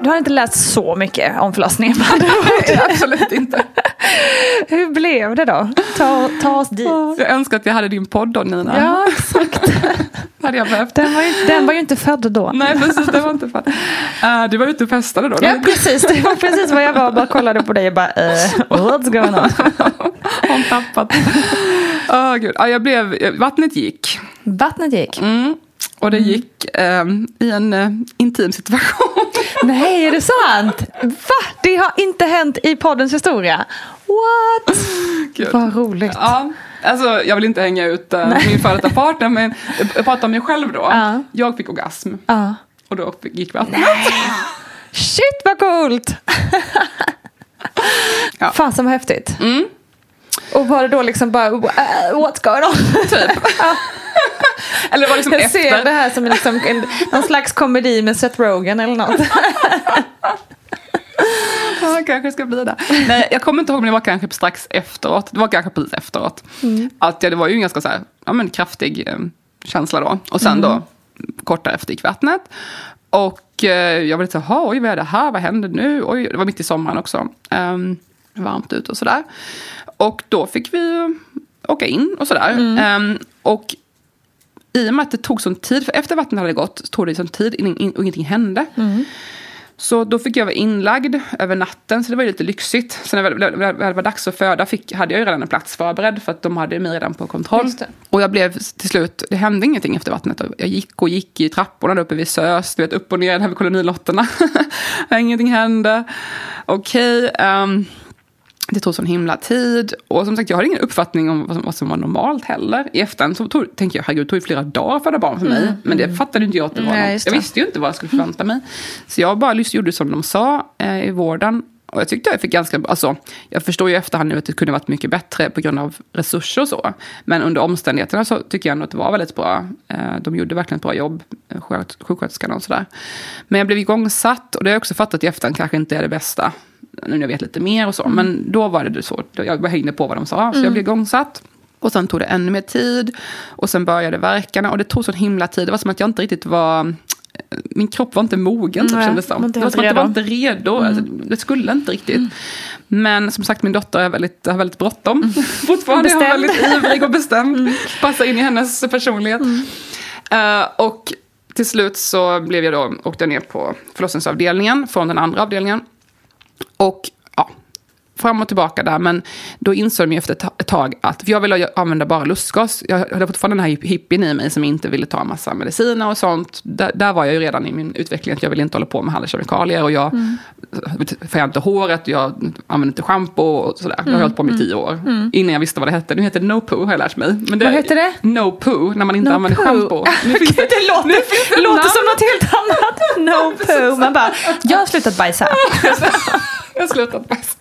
Du har inte läst så mycket om förlossningen? [LAUGHS] Absolut inte. [LAUGHS] Hur blev det då? Ta, ta oss dit. Jag önskar att jag hade din podd då Nina. Ja, exakt. [LAUGHS] hade jag behövt. Den var, ju, den var ju inte född då. Nej, precis. Den var inte född. Uh, du var ute och festade då? Ja, precis. Det var precis vad jag var. Bara kollade på dig och bara, uh, what's going on? Hon tappat. Oh, Gud. Ja, jag blev, vattnet gick. Vattnet gick? Mm. Och det gick um, i en uh, intim situation. [LAUGHS] Nej, är det sant? Va? Det har inte hänt i poddens historia? What? [LAUGHS] Gud. Vad roligt. Ja, alltså, jag vill inte hänga ut uh, min före detta partner, men jag pratar om mig själv då. Ja. Jag fick orgasm. Ja. Och då gick vattnet. Shit vad coolt! Ja. Fasen vad häftigt. Mm. Och var det då liksom bara, uh, what's going on? Typ. [LAUGHS] Eller var liksom Jag efter. ser det här som en, liksom, en, någon slags komedi med Seth Rogen eller något. [LAUGHS] Ja, kanske ska bli det. Nej, jag kommer inte ihåg, men det var kanske strax efteråt. Det var kanske precis efteråt. Mm. Att ja, det var ju en ganska så här, ja, men kraftig eh, känsla då. Och sen då, kort därefter gick vattnet. Och eh, jag var lite så här, oj vad är det här, vad händer nu? Oj, det var mitt i sommaren också. Um, varmt ute och sådär. Och då fick vi åka in och sådär. Um, och i och med att det tog sån tid, för efter vattnet hade gått, tog det sån tid innan in, och ingenting hände. Så då fick jag vara inlagd över natten, så det var ju lite lyxigt. Sen när det var dags att föda fick, hade jag ju redan en plats förberedd, för att de hade mig redan på kontroll. Och jag blev till slut, det hände ingenting efter vattnet. Jag gick och gick i trapporna där uppe vid SÖS, du vet, upp och ner där vid kolonilotterna. [LAUGHS] ingenting hände. Okej. ehm, det tog sån himla tid. Och som sagt, jag har ingen uppfattning om vad som, vad som var normalt heller. I efterhand så tog, tänker jag, herregud, det tog flera dagar att föda barn för mig. Men det fattade inte jag att det var Nej, något. Jag visste ju inte vad jag skulle förvänta mig. Så jag bara gjorde som de sa eh, i vården. Och jag tyckte jag fick ganska, alltså, jag förstår ju efterhand nu att det kunde varit mycket bättre på grund av resurser och så. Men under omständigheterna så tycker jag ändå att det var väldigt bra. Eh, de gjorde verkligen ett bra jobb, sjuksköt- sjuksköterskorna och sådär. Men jag blev igångsatt och det har jag också fattat i efterhand kanske inte är det bästa. Nu när jag vet lite mer och så. Men då var det så, jag hängde på vad de sa. Så jag blev igångsatt. Och sen tog det ännu mer tid. Och sen började verkarna. Och det tog så himla tid. Det var som att jag inte riktigt var... Min kropp var inte mogen, typ, kändes det var som. inte Det var som att det var redo. inte redo. Alltså, det skulle inte riktigt. Men som sagt, min dotter är väldigt, har väldigt bråttom. [LAUGHS] Fortfarande är hon Bestämd. väldigt ivrig och bestämd. Passar in i hennes personlighet. Eh, och till slut så blev jag då, åkte jag ner på förlossningsavdelningen från den andra avdelningen. Och fram och tillbaka där. Men då insåg de ju efter ett ta- ett tag att, jag ville använda bara lustgas. Jag hade fortfarande den här hip- hippien i mig som inte ville ta massa mediciner och sånt. Där, där var jag ju redan i min utveckling att jag ville inte hålla på med alla kemikalier. Och jag får inte håret, jag använder inte schampo och sådär. Jag har hållit på med i tio år. Innan jag visste vad det hette. Nu heter det no poo har jag lärt mig. Men Vad heter det? No poo, när man inte No använder poo. schampo. [LAUGHS] Nu finns det, det låter, nu finns det låter som något helt annat. [LAUGHS] No poo. Man bara, jag har slutat bajsa. [LAUGHS] Jag har slutat bajsa.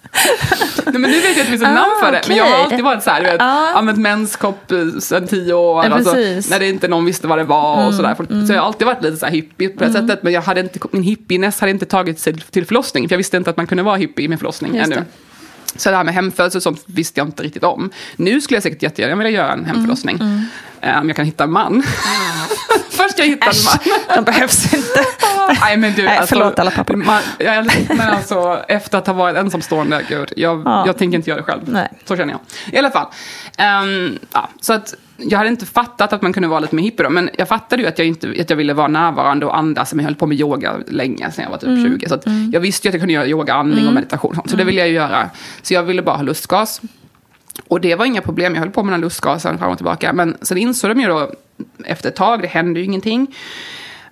Nej, men nu vet jag att det finns ett Ah, namn för det. Men jag har okej. alltid varit så här, du vet, Ah. använt menskopp eh, sedan tio år. Ja, alltså. Mm, när det inte någon visste vad det var och sådär. Så jag har alltid varit lite så här hippie på det sättet. Men jag hade inte, min hippieness hade inte tagit sig till förlossning. För jag visste inte att man kunde vara hippie med förlossning Just ännu. det. Så det här med hemfödsel och sånt visste jag inte riktigt om. Nu skulle jag säkert jättegärna vilja göra en hemförlossning. Mm, Eh, Om jag kan hitta en man. [LAUGHS] Först ska jag hitta en man. De behövs inte. [LAUGHS] Nej men du, Nej, alltså, förlåt alla pappor. Man, jag, men alltså efter att ha varit ensamstående, gud, jag, Ja. jag tänker inte göra det själv. Nej. Så känner jag. I alla fall. Ehm, ja, så att jag hade inte fattat att man kunde vara lite mer hippie då, men jag fattade ju att jag, inte, att jag ville vara närvarande och andas. Men jag höll på med yoga länge, sedan jag var typ Mm. 20. Så att jag visste ju att jag kunde göra yoga, andning och meditation. och sånt, Så det ville jag ju göra. Så jag ville bara ha lustgas. Och det var inga problem, jag höll på med den lustgasen fram och tillbaka. Men sen insåg de ju då efter ett tag, det hände ju ingenting.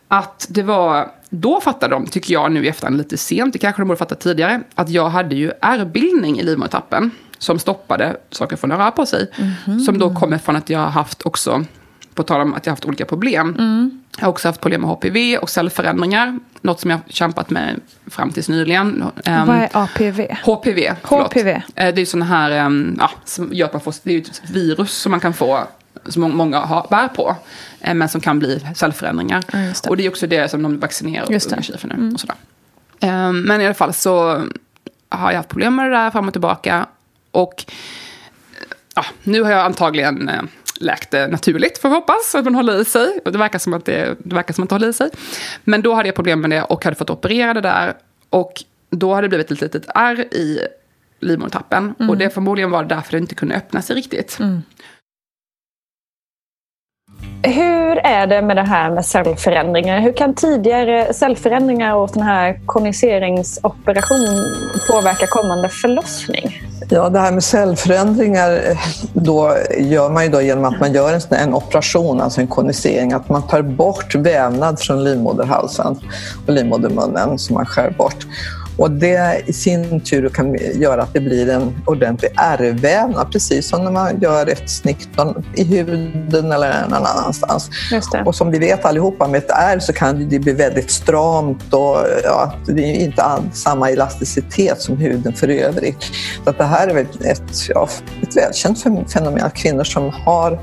Att det var, då fattade de, tycker jag nu i efterhand lite sent, det kanske de borde fattat tidigare, att jag hade ju ärrbildning i livmodertappen. Som stoppade saker från att röra på sig. Som då kommer från att jag har haft också, på tal om att jag har haft olika problem. Jag har också haft problem med HPV och cellförändringar. Något som jag har kämpat med fram tills nyligen. Ehm, Vad är APV? HPV. förlåt. HPV. Eh, Det är ju sådana här, ehm, ja, som gör att man får, det är ju ett virus som man kan få, som må- många har, bär på, eh, men som kan bli cellförändringar. Det. och det är också det som de vaccinerar Just unga tjejer för nu. Och sådär. Ehm, Men i alla fall så har jag haft problem med det där fram och tillbaka. Och ja, nu har jag antagligen eh, läkt det naturligt, får vi hoppas, att man håller i sig. Och det verkar som att det, det verkar som att det håller i sig. Men då hade jag problem med det och hade fått operera det där. Och då hade det blivit ett litet ärr i livmodertappen. Mm. Och det förmodligen var därför det inte kunde öppna sig riktigt. Mm. Hur är det med det här med cellförändringar? Hur kan tidigare cellförändringar och den här koniseringsoperation påverka kommande förlossning? Ja, det här med cellförändringar eh, då gör man ju då genom att man gör en, en operation, alltså en konisering, att man tar bort vävnad från livmoderhalsen och livmodermunnen som man skär bort. Och det i sin tur kan göra att det blir en ordentlig ärrvävnad, precis som när man gör ett snitt i huden eller någon annanstans. Och som vi vet allihopa, med ett ärr så kan det bli väldigt stramt och ja, det är inte samma elasticitet som huden för övrigt. Så att det här är ett, ja, ett välkänt fen- fenomen att kvinnor som har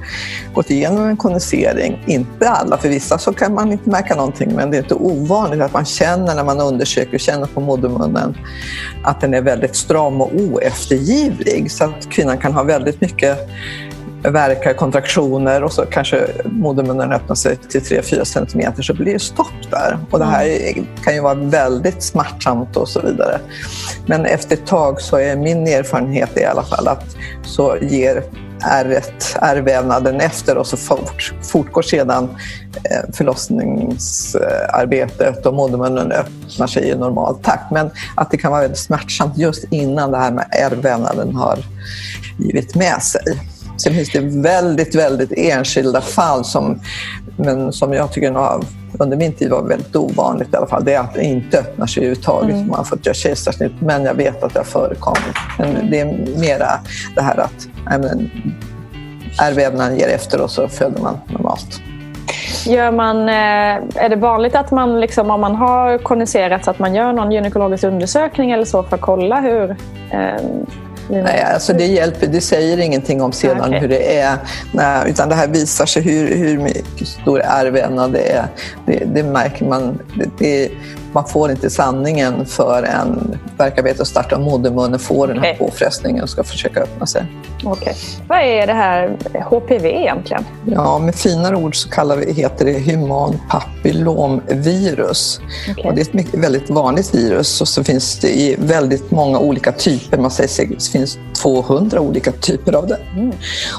gått igenom en konisering, inte alla, för vissa så kan man inte märka någonting, men det är inte ovanligt att man känner när man undersöker, känner på modermunnen att den är väldigt stram och oeftergivlig. Så att kvinnan kan ha väldigt mycket verkar, kontraktioner och så kanske modermunnen öppnar sig till 3-4 centimeter så blir det stopp där. Och det här kan ju vara väldigt smärtsamt och så vidare. Men efter ett tag så är min erfarenhet i alla fall att så ger ärret, ärrvävnaden efter och så fort, fortgår sedan eh, förlossningsarbetet och modermunnen öppnar sig i normal takt. Men att det kan vara väldigt smärtsamt just innan det här med ärrvävnaden har givit med sig. Sen finns det väldigt, väldigt enskilda fall som, men som jag tycker under min tid var väldigt ovanligt i alla fall. Det är att det inte öppnar sig överhuvudtaget. Mm. Man har fått göra kejsarsnitt, men jag vet att det har förekommit. Men det är mera det här att men, ärrvävnaden ger efter och så föder man normalt. Gör man, eh, är det vanligt att man, liksom, om man har koniserat, så att man gör någon gynekologisk undersökning eller så för att kolla hur Nej, alltså det hjälper, det säger ingenting om sedan Okej. hur det är. Nej, utan det här visar sig hur, hur mycket stor ärrvävnad det är. Det, det märker man. Det, det, man får inte sanningen förrän verkar och startar modermunnen får den här Okej. påfrestningen och ska försöka öppna sig. Okej. Vad är det här HPV egentligen? Ja, med finare ord så kallar vi, heter det human papillomvirus. Okej. Och det är ett mycket, väldigt vanligt virus och så finns det i väldigt många olika typer. Man säger att det finns 200 olika typer av det.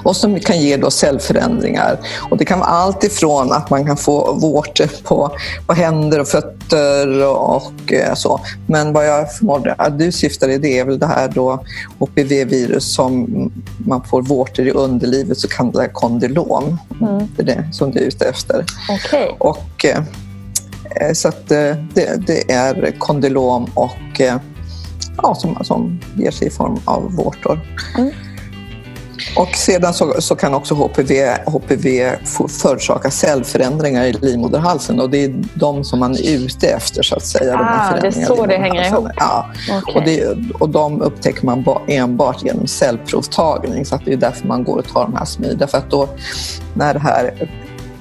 Och som kan ge då cellförändringar. Och det kan vara allt ifrån att man kan få vårtor på, på händer och fötter och, och eh, så. Men vad jag förmodar att du syftar i det är väl det här då HPV-virus som man får vårtor i underlivet, så kallat kondylom. Mm. Det är det som du är ute efter. Okej. Och, eh, eh, så att det, det är kondylom och ja, som, som ger sig i form av vårtor. Mm. Och sedan så, så kan också HPV, HPV förorsaka cellförändringar i livmoderhalsen och det är de som man är ute efter så att säga. Ah, det är så det hänger ihop. Ja, Okej. och, det, och de upptäcker man ba, enbart genom cellprovtagning så att det är därför man går och tar de här smid. Därför att då när det här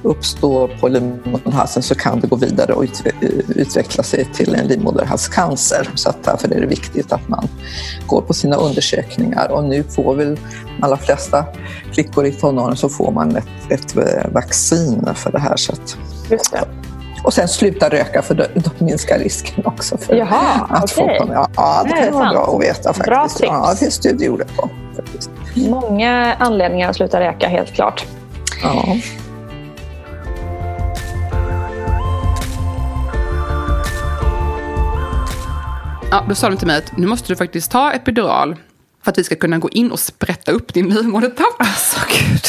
uppstår på livmoderhalsen så kan det gå vidare och utve- utveckla sig till en livmoderhalscancer. Så att därför är det viktigt att man går på sina undersökningar. Och nu får väl de allra flesta flickor i tonåren så får man ett, ett eh, vaccin för det här. Så att, och sen sluta röka för då, då minskar risken också. För Jaha, att få okej. kon- ja, ja, det kan vara sant. bra att veta faktiskt. Bra tips. Ja, det finns studier på. Faktiskt. Många anledningar att sluta röka, helt klart. Ja. Ja, då sa de till mig att nu måste du faktiskt ta epidural för att vi ska kunna gå in och sprätta upp din livmodertapp. Alltså gud.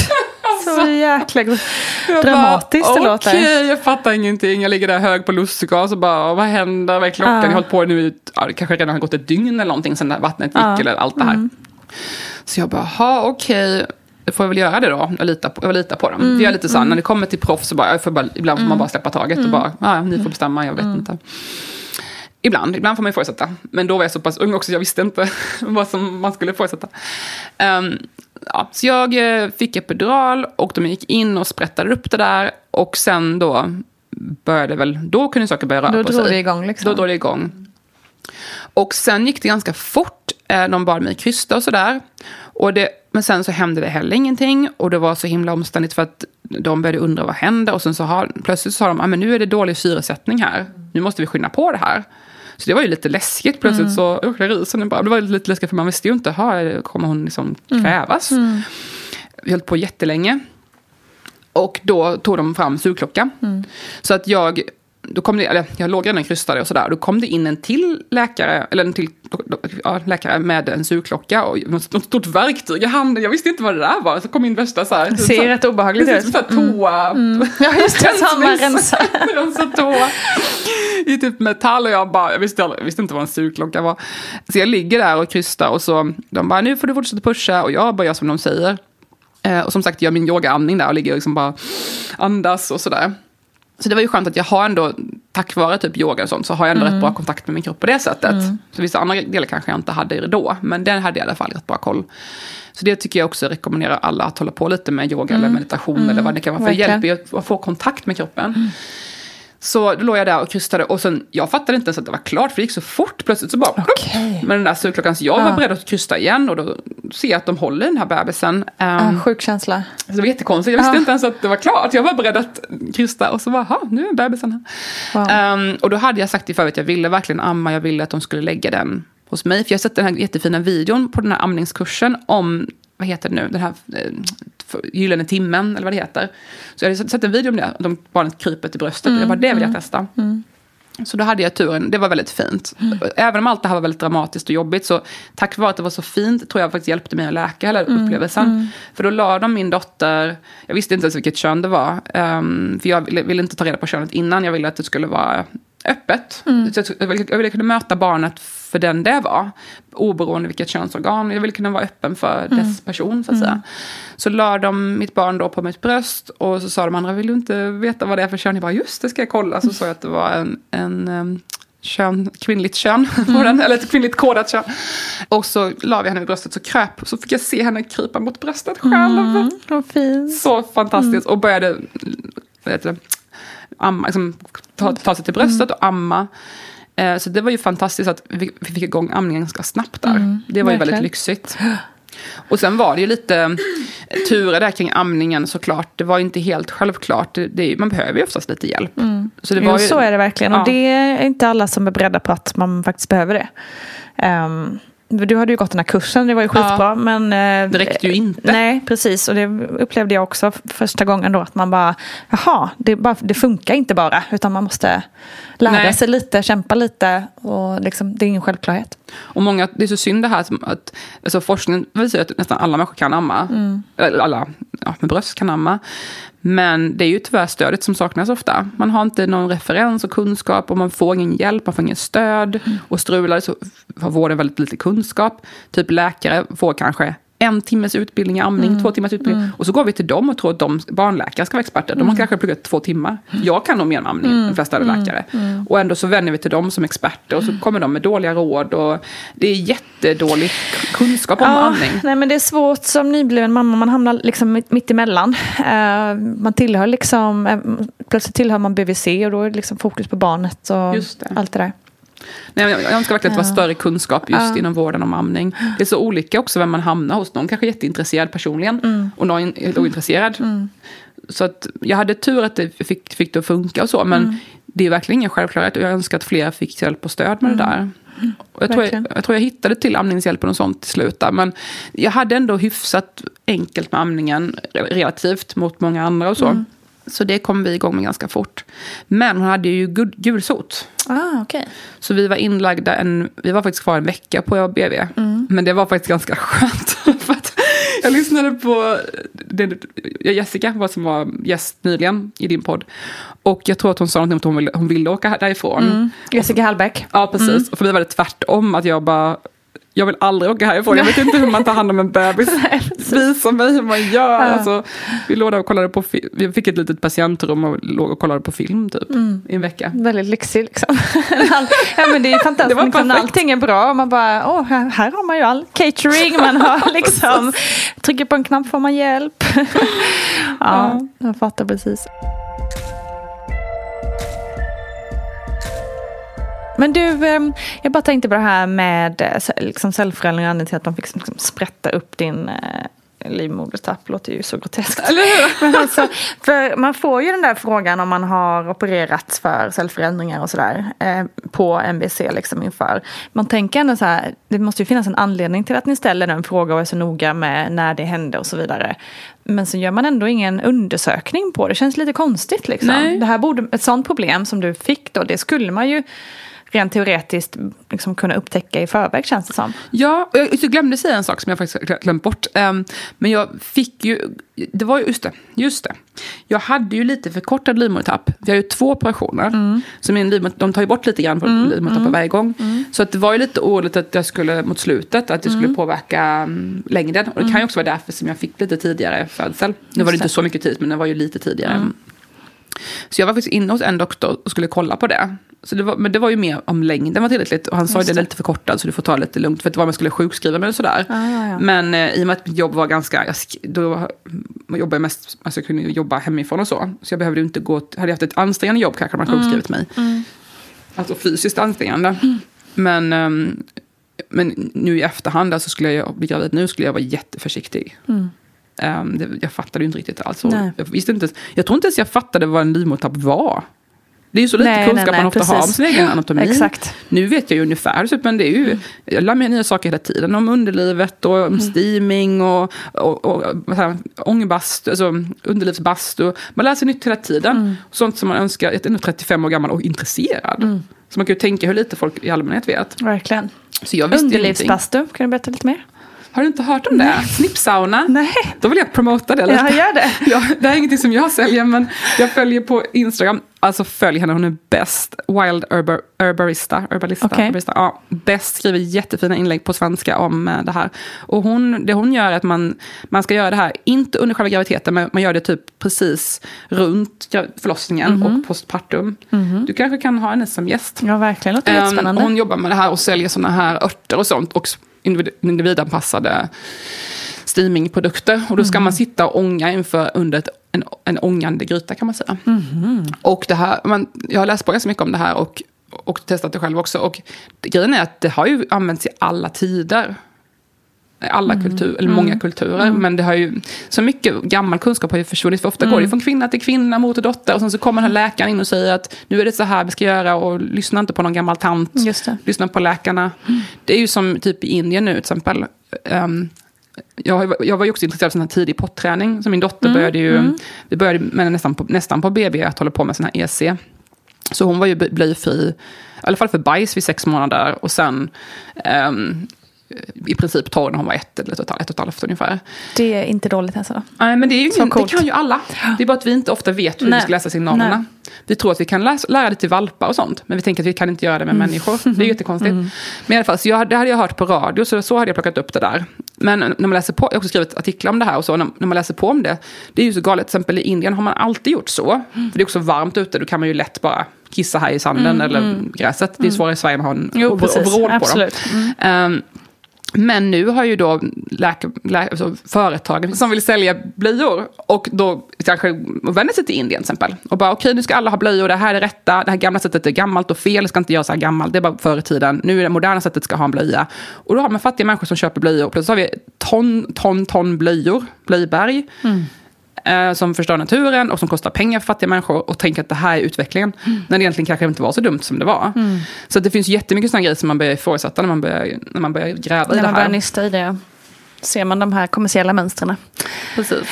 Så jäkla dramatiskt bara, det låter. Okej, jag fattar ingenting. Jag ligger där hög på lustgas och bara, vad händer? Vad är klockan? Ja. Jag har hållit på nu, ja, det kanske redan har gått ett dygn eller någonting här vattnet gick Ja. eller allt det här. Mm. Så jag bara, ha okej. Då får jag väl göra det då. Jag litar på, jag litar på dem. Mm, Det är lite så mm. när det kommer till proffs så bara, jag får bara ibland får man Mm. bara släppa taget och Mm. bara, ja, ni får bestämma, jag vet Mm. inte. Ibland, ibland får man ju fortsätta. Men då var jag så pass ung också, jag visste inte [LAUGHS] vad som man skulle fortsätta. Ehm, ja, så jag eh, fick epidural och de gick in och sprättade upp det där. Och sen då började väl, då kunde saker börja röra Då på drog sig. det igång liksom. Då drog det igång. Och sen gick det ganska fort. Eh, De bad mig krysta och sådär. Och det, men sen så hände det heller ingenting. Och det var så himla omständigt för att de började undra vad hände. Och sen så har, plötsligt sa de, ah, men nu är det dålig syresättning här. Nu måste vi skynda på det här. Så det var ju lite läskigt. Plötsligt så åkte risen bara. Det var lite läskigt för man visste ju inte, ha, kommer hon liksom kvävas? Vi höll på jättelänge. Och då tog de fram sugklocka. Så att jag, då kom det, eller jag låg redan krystade och sådär. Då kom det in en till läkare, eller en till ja, läkare med en sugklocka och något, stort verktyg i handen. Jag visste inte vad det där var. Så kom min värsta så här. Det ser rätt obehagligt Precis, ut. så här toa. [LAUGHS] Ja, just det. Så man rensar. [LAUGHS] Rensa toa. I typ metall och jag bara, jag visste, jag visste inte vad en sugklocka var. Så jag ligger där och krystar och så, de bara, nu får du fortsätta pusha och jag bara gör som de säger. Eh, och som sagt, jag gör min yogaandning där och ligger och liksom bara andas och sådär. Så det var ju skönt att jag har ändå, tack vare typ yoga och sånt, så har jag ändå rätt bra kontakt med min kropp på det sättet. Så vissa andra delar kanske jag inte hade då, men den hade jag i alla fall rätt bra koll. Så det tycker jag också rekommenderar alla att hålla på lite med yoga eller meditation eller vad det kan vara. För det Verkligen. hjälper ju att få kontakt med kroppen. Så då låg jag där och krystade och sen, jag fattade inte ens att det var klart för det gick så fort. Plötsligt så bara Okej. med den där sugklockan. Så jag var beredd att krysta igen och då ser jag att de håller den här bebisen. Um, Ja, sjuk känsla. så det var jättekonstigt. Jag visste inte ens att det var klart. Jag var beredd att krysta och så bara, "Ha, nu är bebisen här. Wow. Ehm, och då hade jag sagt till förut att jag ville verkligen amma. Jag ville att de skulle lägga den hos mig. För jag har sett den här jättefina videon på den här amningskursen om, vad heter det nu, den här eh, gyllene timmen, eller vad det heter. Så jag hade sett- en video om det, de barnet kryper till bröstet. Mm, jag bara, det vill jag testa. Så då hade jag turen, det var väldigt fint. Mm. Även om allt det här var väldigt dramatiskt och jobbigt så tack vare att det var så fint tror jag faktiskt hjälpte mig att läka hela Mm, upplevelsen. För då la de min dotter, jag visste inte ens vilket kön det var. ehm, för jag ville, ville inte ta reda på könet innan, jag ville att det skulle vara öppet. Mm. Så jag, ville, jag ville kunna möta barnet för den det var. Oberoende vilket könsorgan. Jag ville kunna vara öppen för Mm. dess person så att säga. Så la de mitt barn då på mitt bröst och så sa de andra, vill du inte veta vad det är för kön? Jag bara, just det ska jag kolla. Så sa jag att det var en, en um, kön, kvinnligt kön [LAUGHS] på den, eller ett kvinnligt kodat kön. Och så la vi henne vid bröstet så kröp, så fick jag se henne krypa mot bröstet själv. Fint. Så fantastiskt. Och började vad heter det, amma, liksom, ta, ta sig till bröstet och amma. Eh, så det var ju fantastiskt att vi, fick igång amningen ganska snabbt där. det var ju väldigt lyxigt. Och sen var det ju lite turer där kring amningen såklart. Det var inte helt självklart. Det, det, man behöver ju oftast lite hjälp. Så det var Jo, ju, så är det verkligen. Ja. Och det är inte alla som är beredda på att man faktiskt behöver det. Ehm, du hade ju gått den här kursen, det var ju skitbra. Men, eh, Det räckte ju inte. Nej, precis. Och det upplevde jag också första gången då. Att man bara, jaha, det, bara, det funkar inte bara. Utan man måste lära Nej. sig lite, kämpa lite. Och liksom, det är ingen självklarhet. Och många, det är så synd det här att alltså forskningen visar att nästan alla människor kan amma. Eller alla ja, med bröst kan amma. Men det är ju tyvärr stödet som saknas ofta. Man har inte någon referens och kunskap och man får ingen hjälp, man får ingen stöd. Och strular så har vården väldigt lite kunskap. Typ läkare får kanske en timmes utbildning i amning, två timmars utbildning. Och så går vi till dem och tror att de barnläkare ska vara experter. De har kanske pluggat två timmar. Jag kan nog mer om amning än de flesta andra läkare. Och ändå så vänder vi till dem som experter och så kommer de med dåliga råd. Och det är jättedålig kunskap om amning. nej, men det är svårt som nybliven mamma. Man hamnar liksom mitt, emellan. Uh, man tillhör liksom, eh, plötsligt tillhör man BVC och då är det liksom fokus på barnet och allt det där. Nej, jag önskar verkligen att det var större kunskap just Ja. inom vården om amning. Det är så olika också vem man hamnar hos. Någon kanske är jätteintresserad personligen Mm. och någon är ointresserad. Så att jag hade tur att det fick, fick det att funka och så. Men Mm. det är verkligen ingen självklarhet. Och jag önskar att fler fick hjälp och stöd med det där. Och jag, tror jag, jag tror jag hittade till amningshjälpen och sånt till slut. Där. Men jag hade ändå hyfsat enkelt med amningen relativt mot många andra och så. Mm. Så det kom vi igång med ganska fort. Men hon hade ju gul- gulsot. Ah, okej. Så vi var inlagda en, vi var faktiskt kvar en vecka på BB. Men det var faktiskt ganska [LAUGHS] skönt. för att jag lyssnade på det, Jessica, vad som var gäst nyligen i din podd. Och jag tror att hon sa någonting om att hon ville, hon ville åka därifrån. Jessica Hallbäck. Ja, precis. Och för mig var det tvärtom, att jag bara, jag vill aldrig åka härifrån. Jag vet inte hur man tar hand om en bebis. [LAUGHS] Visa mig hur man gör. Alltså, vi låg och kollade på vi fick ett litet patientrum och låg och kollade på film typ, i en vecka. Väldigt lyxig liksom. [LAUGHS] Ja, men det är [LAUGHS] fantastiskt. Det var liksom, när allting är bra. Man bara, åh, här, här har man ju all catering. Man har liksom, trycker på en knapp får man hjälp. ja, jag fattar precis. Men du, eh, jag bara tänkte på det här med eh, liksom cellförändringar, anledningen till att de fick liksom sprätta upp din, eh, livmodertapp låter ju så groteskt. [LAUGHS] Men alltså, för man får ju den där frågan om man har opererats för cellförändringar och sådär eh, på MBC liksom inför. Man tänker ändå så här, det måste ju finnas en anledning till att ni ställer den frågan och är så noga med när det hände och så vidare. Men så gör man ändå ingen undersökning på det. Det känns lite konstigt liksom. Nej. Det här borde, ett sånt problem som du fick då, det skulle man ju rent teoretiskt liksom kunna upptäcka i förväg känns det som. Ja, och jag glömde säga en sak som jag faktiskt glömt bort. Ehm, men jag fick ju, det var ju, just det, just det. Jag hade ju lite förkortad livmodertapp. Vi har ju två operationer. Så min livmoder, de tar ju bort lite grann på Mm, livmodertappen mm. varje gång. Så att det var ju lite oroligt att jag skulle, mot slutet, att det skulle Mm. påverka mm, längden. Och det kan ju också vara därför som jag fick lite tidigare födsel. Nu var det inte så mycket tid, men det var ju lite tidigare. Mm. Så jag var faktiskt inne hos en doktor och skulle kolla på det. Så det var, men det var ju mer om längden var tillräckligt. Och han sa att den är lite förkortad så du får ta det lite lugnt. För att det var om jag skulle sjukskriva mig och sådär. Ah, ja, ja. Men eh, i och med att mitt jobb var ganska, jag då jobbade jag mest, alltså jag kunde jobba hemifrån och så. Så jag behövde inte gå, hade jag haft ett ansträngande jobb kanske man sjukskrivit mig. Mm. Alltså fysiskt ansträngande. Men, ehm, men nu i efterhand, alltså skulle jag bli gravid nu, skulle jag vara jätteförsiktig. Mm. Ehm, det, jag fattade ju inte riktigt alls. Jag, visste inte, jag tror inte ens jag fattade vad en livmodertapp var. Det är ju så lite Nej, kunskap nej, man nej, ofta har om precis. sin egen anatomi. Exakt. Nu vet jag ju ungefär, typ, men det är ju, jag lär mig nya saker hela tiden. Om underlivet och Mm. om steaming och, och, och jag, ångbastu, alltså underlivsbastu. Man lär sig nytt hela tiden. Mm. Sånt som man önskar, jag är ändå 35 år gammal och intresserad. Mm. Så man kan ju tänka hur lite folk i allmänhet vet. Verkligen. Så jag visste. Underlivsbastu, kan du berätta lite mer? Har du inte hört om det? Snippsauna? Nej. Då vill jag promota det lite. Ja, gör det. [LAUGHS] Ja, det här är ingenting som jag säljer, men jag följer på Instagram. Alltså följ henne, hon är bäst. Wild Okej. herbarista. Ja, bäst, skriver jättefina inlägg på svenska om eh, det här. Och hon, det hon gör är att man, man ska göra det här, inte under själva graviditeten, men man gör det typ precis runt förlossningen Mhm. och postpartum. Du kanske kan ha henne som gäst. Ja, verkligen. Låter Ehm, jättespännande. hon jobbar med det här och säljer sådana här örter och sånt. Och individ- individanpassade steamingprodukter. Och då ska man sitta och ånga inför under ett, en, en ångande gryta kan man säga. Och det här, man, jag har läst på ganska mycket om det här och, och testat det själv också. Och grejen är att det har ju använts i alla tider. Alla kulturer, eller många kulturer. Men det har ju, så mycket gammal kunskap har ju försvunnit. För ofta går det från kvinna till kvinna, mor till dotter. Och sen så kommer den här läkaren in och säger att nu är det så här vi ska göra. Och lyssna inte på någon gammal tant. Lyssna på läkarna. Det är ju som typ i Indien nu till exempel. Ehm, jag, jag var ju också intresserad av sån här tidig potträning. Så min dotter började ju, vi började med nästan på, nästan på BB att hålla på med sån här EC. Så hon var ju blyfri, i alla fall för bajs vid sex månader. Och sen ehm, i princip torr när hon var ett eller ett och ett, ett och ett halvt ungefär. Det är inte dåligt alltså. Nej, men det, är ju ingen, det kan ju alla. Det är bara att vi inte ofta vet hur Nej. vi ska läsa signalerna. Nej. Vi tror att vi kan läsa, lära det till valpar och sånt. Men vi tänker att vi kan inte göra det med människor. Det är ju jättekonstigt. Men i alla fall, så jag, det hade jag hört på radio, så så hade jag plockat upp det där. Men när man läser på, jag har också skrivit artiklar om det här och så, när, när man läser på om det. Det är ju så galet, till exempel i Indien har man alltid gjort så. För det är också varmt ute, då kan man ju lätt bara kissa här i sanden eller gräset. Det är svårare i Sverige, man har en Jo, overall på dem. Absolut. Men nu har ju då läke, läke, alltså företagen som vill sälja blöjor och då kanske vänder sig till Indien till exempel. Och bara okej, nu ska alla ha blöjor, det här är det rätta, det här gamla sättet är gammalt och fel, det ska inte göra så här gammalt, det är bara förr i tiden. Nu är det moderna sättet ska ha en blöja. Och då har man fattiga människor som köper blöjor. Plötsligt har vi ton, ton, ton blöjor, blöjberg. Mm eh, Som förstör naturen och som kostar pengar för fattiga människor och tänker att det här är utvecklingen. När det egentligen kanske inte var så dumt som det var. Så att det finns jättemycket sådana grejer som man börjar ifrågasätta när man börjar, när man börjar gräva i När det man börjar här. nysta i det ser man de här kommersiella mönstren. Precis.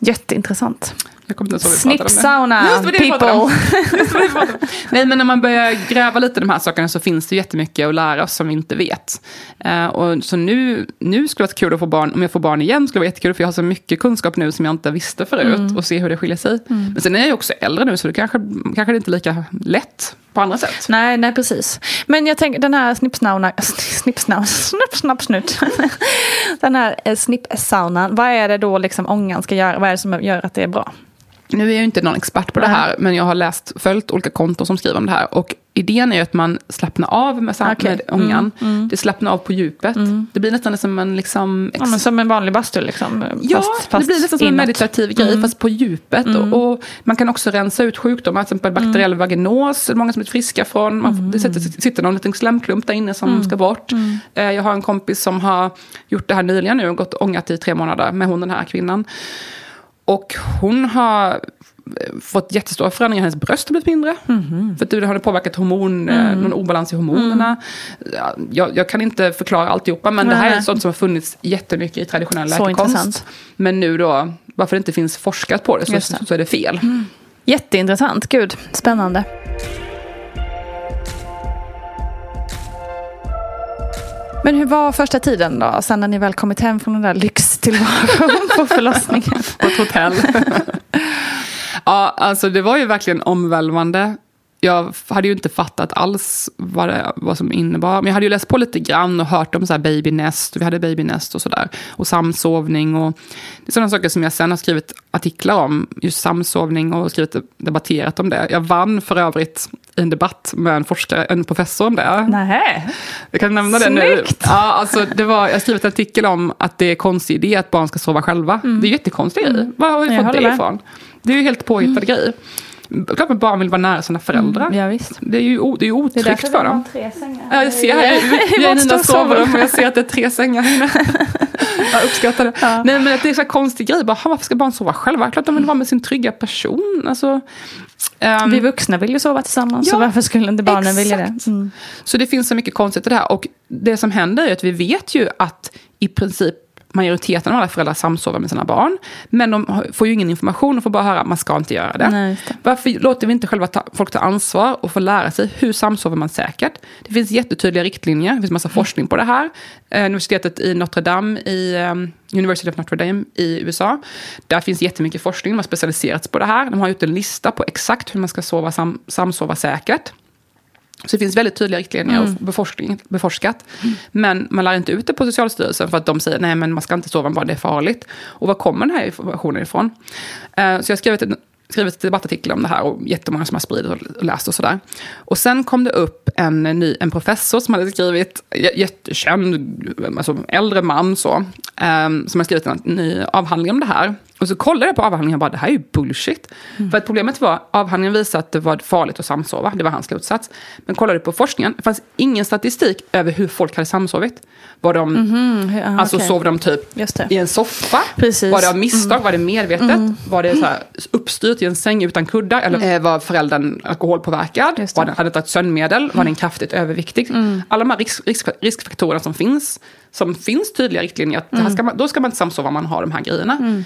Jätteintressant. Jag kommer inte ens ihåg vad vi Snipp pratade om det. sauna, Just det, det vi pratade om. people. [LAUGHS] Nej, men när man börjar gräva lite i de här sakerna så finns det jättemycket att lära oss som vi inte vet. Eh, och så nu, nu skulle det vara kul att få barn, om jag får barn igen skulle det vara jättekul för jag har så mycket kunskap nu som jag inte visste förut och se hur det skiljer sig. Men sen är jag ju också äldre nu så det kanske, kanske det inte är lika lätt på andra sätt. Nej, nej precis. Men jag tänker den här snippsnauna, [LAUGHS] snippsnauna, snipp, snapp, snut. [LAUGHS] Den här eh, snippsaunan, vad är det då liksom ångan ska göra? Vad är det som gör att det är bra? Nu är jag inte någon expert på det här, men jag har läst, följt olika konton som skriver om det här. Och idén är ju att man slappnar av med, sam- med ångan. Mm, mm. Det slappnar av på djupet. Det blir nästan som en liksom... Ja, men som en vanlig bastu liksom. Ja, fast, fast det blir nästan som en meditativ grej, Mm. fast på djupet. Mm. Och, och man kan också rensa ut sjukdomar, till exempel bakteriell vaginos, det är många som är friska från. Man, Det sitter, sitter någon liten slemklump där inne som Mm. ska bort. Mm. Eh, Jag har en kompis som har gjort det här nyligen nu, och gått ångat i tre månader med hon den här kvinnan. Och hon har eh, fått jättestora förändringar, hennes bröst har blivit mindre. För att det har påverkat hormon, eh, Mm. någon obalans i hormonerna. Ja, Jag, jag kan inte förklara alltihopa, men det här är sånt som har funnits jättemycket i traditionell Så läkekonst. intressant. Men nu då, varför det inte finns forskat på det så, det. så är det fel. Jätteintressant, gud, spännande. Men hur var första tiden då, sen när ni väl kommit hem från den där lyxtillvaron [LAUGHS] på förlossningen? På ett hotell. [LAUGHS] ja, alltså det var ju verkligen omvälvande. Jag hade ju inte fattat alls vad, det, vad som innebar. Men jag hade ju läst på lite grann och hört om så här babynest. Vi hade babynest och sådär. Och samsovning. Och det är sådana saker som jag sen har skrivit artiklar om. Just samsovning och skrivit, debatterat om det. Jag vann för övrigt en debatt med en forskare, en professor om det. Nej. Jag kan nämna det nu. Snyggt! Ja, alltså, det var, jag har skrivit en artikel om att det är konstig idé att barn ska sova själva. Det är jättekonstig grej. Var har vi Mm. Jag fått det med. ifrån? Det är ju helt påhittad grej. Klart att barn vill vara nära sina föräldrar. Mm, ja, visst. Det är ju o- det är ju Det är otryggt för dem. tre sängar. Ja, jag ser här, vi [LAUGHS] är i Ninas sovrum och jag ser att det är tre sängar här [LAUGHS] inne. Jag uppskattar det. Nej, men att det är så konstig grej. Bara, "Ha, varför ska barn sova själva? Klart de vill vara med sin trygga person. Alltså, ehm, Vi vuxna vill ju sova tillsammans, så Ja, varför skulle inte barnen vilja det? exakt. Mm. Så det finns så mycket konstigt i det här. Och det som händer är att vi vet ju att i princip majoriteten av alla föräldrar samsover med sina barn. Men de får ju ingen information och får bara höra att man ska inte göra det. Nej, det. Varför låter vi inte själva ta, folk ta ansvar och få lära sig hur samsover man säkert? Det finns jättetydliga riktlinjer, det finns massa forskning på det här. Eh, universitetet i Notre Dame, i um, University of Notre Dame i USA. Där finns jättemycket forskning, de har specialiserats på det här. De har gjort en lista på exakt hur man ska sova sam, samsova säkert. Så det finns väldigt tydliga riktlinjer Mm. och beforskning, beforskat. Men man lär inte ut det på Socialstyrelsen för att de säger nej men man ska inte sova med barn, det är farligt. Och var kommer den här informationen ifrån? Eh, Så jag har skrivit en, skrivit en debattartikel om det här och jättemånga som har spridit och läst och sådär. Och sen kom det upp en, ny, en professor som hade skrivit, jättekänd, alltså äldre man så, eh, som har skrivit en ny avhandling om det här. Och så kollade jag på avhandlingen och bara, det här är ju bullshit. För att problemet var, avhandlingen visade att det var farligt att samsova, det var hans slutsats. Men kollade på forskningen, det fanns ingen statistik över hur folk hade samsovit. Var de, Mhm, ja, alltså okej. sov de typ i en soffa? Precis. Var det av misstag? Var det medvetet? Mm. Var det så här uppstyrt i en säng utan kuddar? Eller eh, var föräldern alkoholpåverkad? Det. Var den, hade den tagit sömnmedel? Var den kraftigt överviktig? Mm. Alla de här risk, risk, riskfaktorerna som finns, som finns tydliga riktlinjer, att Mm. ska man, då ska man inte samsova om man har de här grejerna.